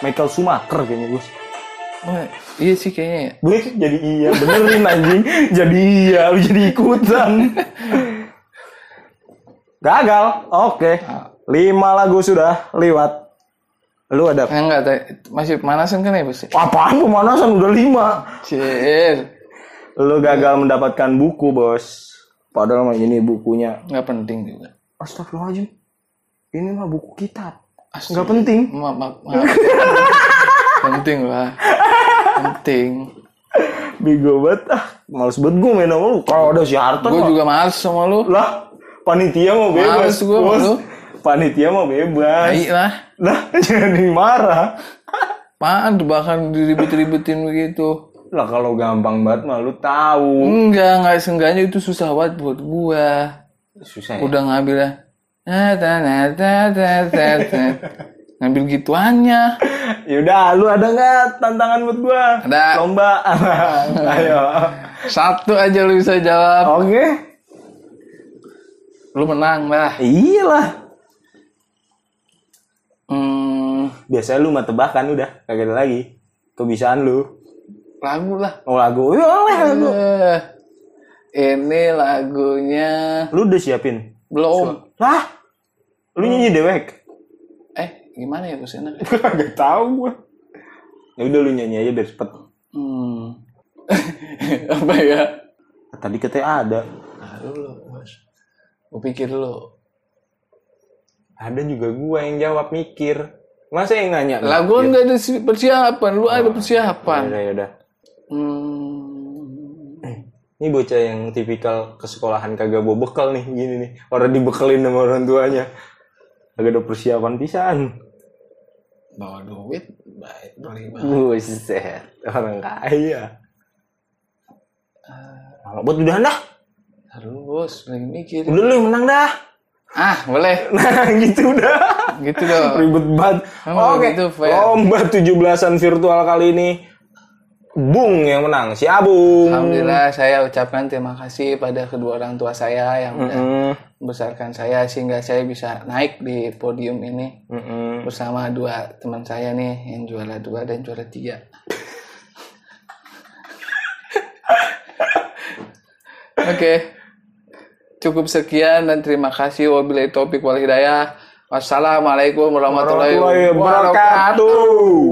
Michael Schumacher kayaknya gue. Iya sih kayaknya. ya. Gue jadi iya, benerin anjing. jadi iya, lu jadi ikutan. Gagal. Oke. Lima lagu sudah lewat. Lu ada enggak, masih pemanasan kan ya bos? apaan pemanasan udah lima. Cer, Lu gagal mendapatkan buku, Bos. Padahal mah ini bukunya. nggak penting juga. Astagfirullahaladzim. Ini mah buku kitab. Nggak penting. Maaf, maaf, maaf. penting lah. Penting. Bego banget. Ah, males banget gue main sama lu. Kalau ada si Harton Gue juga males sama lu. Lah, panitia mau bebas, Males Bos. lu. Panitia mau bebas. Baik lah. Lah, jadi marah. Apaan tuh bahkan diribet-ribetin begitu. Lah kalau gampang banget mah lu tahu. Enggak, enggak seenggaknya itu susah banget buat gua. Susah ya. Udah ngambilnya. Nah, nah, nah, nah, nah, nah, nah. Ngambil gituannya. Yaudah, lu ada nggak tantangan buat gua? Ada. Lomba. Ayo. Satu aja lu bisa jawab. Oke. Lu menang lah. Iyalah. Hmm, Biasanya lu mah tebakan udah, kagak ada lagi. Kebiasaan lu. lagu lah. Oh lagu, ya lagu. Ini lagunya Lu udah siapin? belum. Lah, lu nyanyi dewek? Gimana ya bos enak? Kagak tahu gua. Ya udah lu nyanyi aja biar cepet. Hmm. Apa ya? Tadi katanya ada. Aduh lu, bos. Gue pikir dulu. Ada juga gua yang jawab mikir. Masa yang nanya? Lagu kan nggak ada si- persiapan, lu ada persiapan. Yaudah, yaudah. Hmm. Ini bocah yang tipikal ke sekolahan kagak bawa bekal nih, gini nih. Orang dibekelin sama orang tuanya. Kagak ada persiapan pisan. Bawa duit, baik, beli banget. Buset, orang kaya. Kalau buat udah dah. Bos, lagi mikir. Udah lu menang dah. Ah, boleh. Nah, gitu udah. Gitu dong. Ribet banget. Oke, begitu, fair. lomba 17-an virtual kali ini Bung yang menang, si Abung. Alhamdulillah saya ucapkan terima kasih pada kedua orang tua saya yang Mm, membesarkan saya sehingga saya bisa naik di podium ini mm-mm. bersama dua teman saya nih yang juara dua dan juara tiga. Oke, cukup sekian dan terima kasih. Wabillahi taufiq wal hidayah. Wassalamualaikum warahmatullahi wabarakatuh.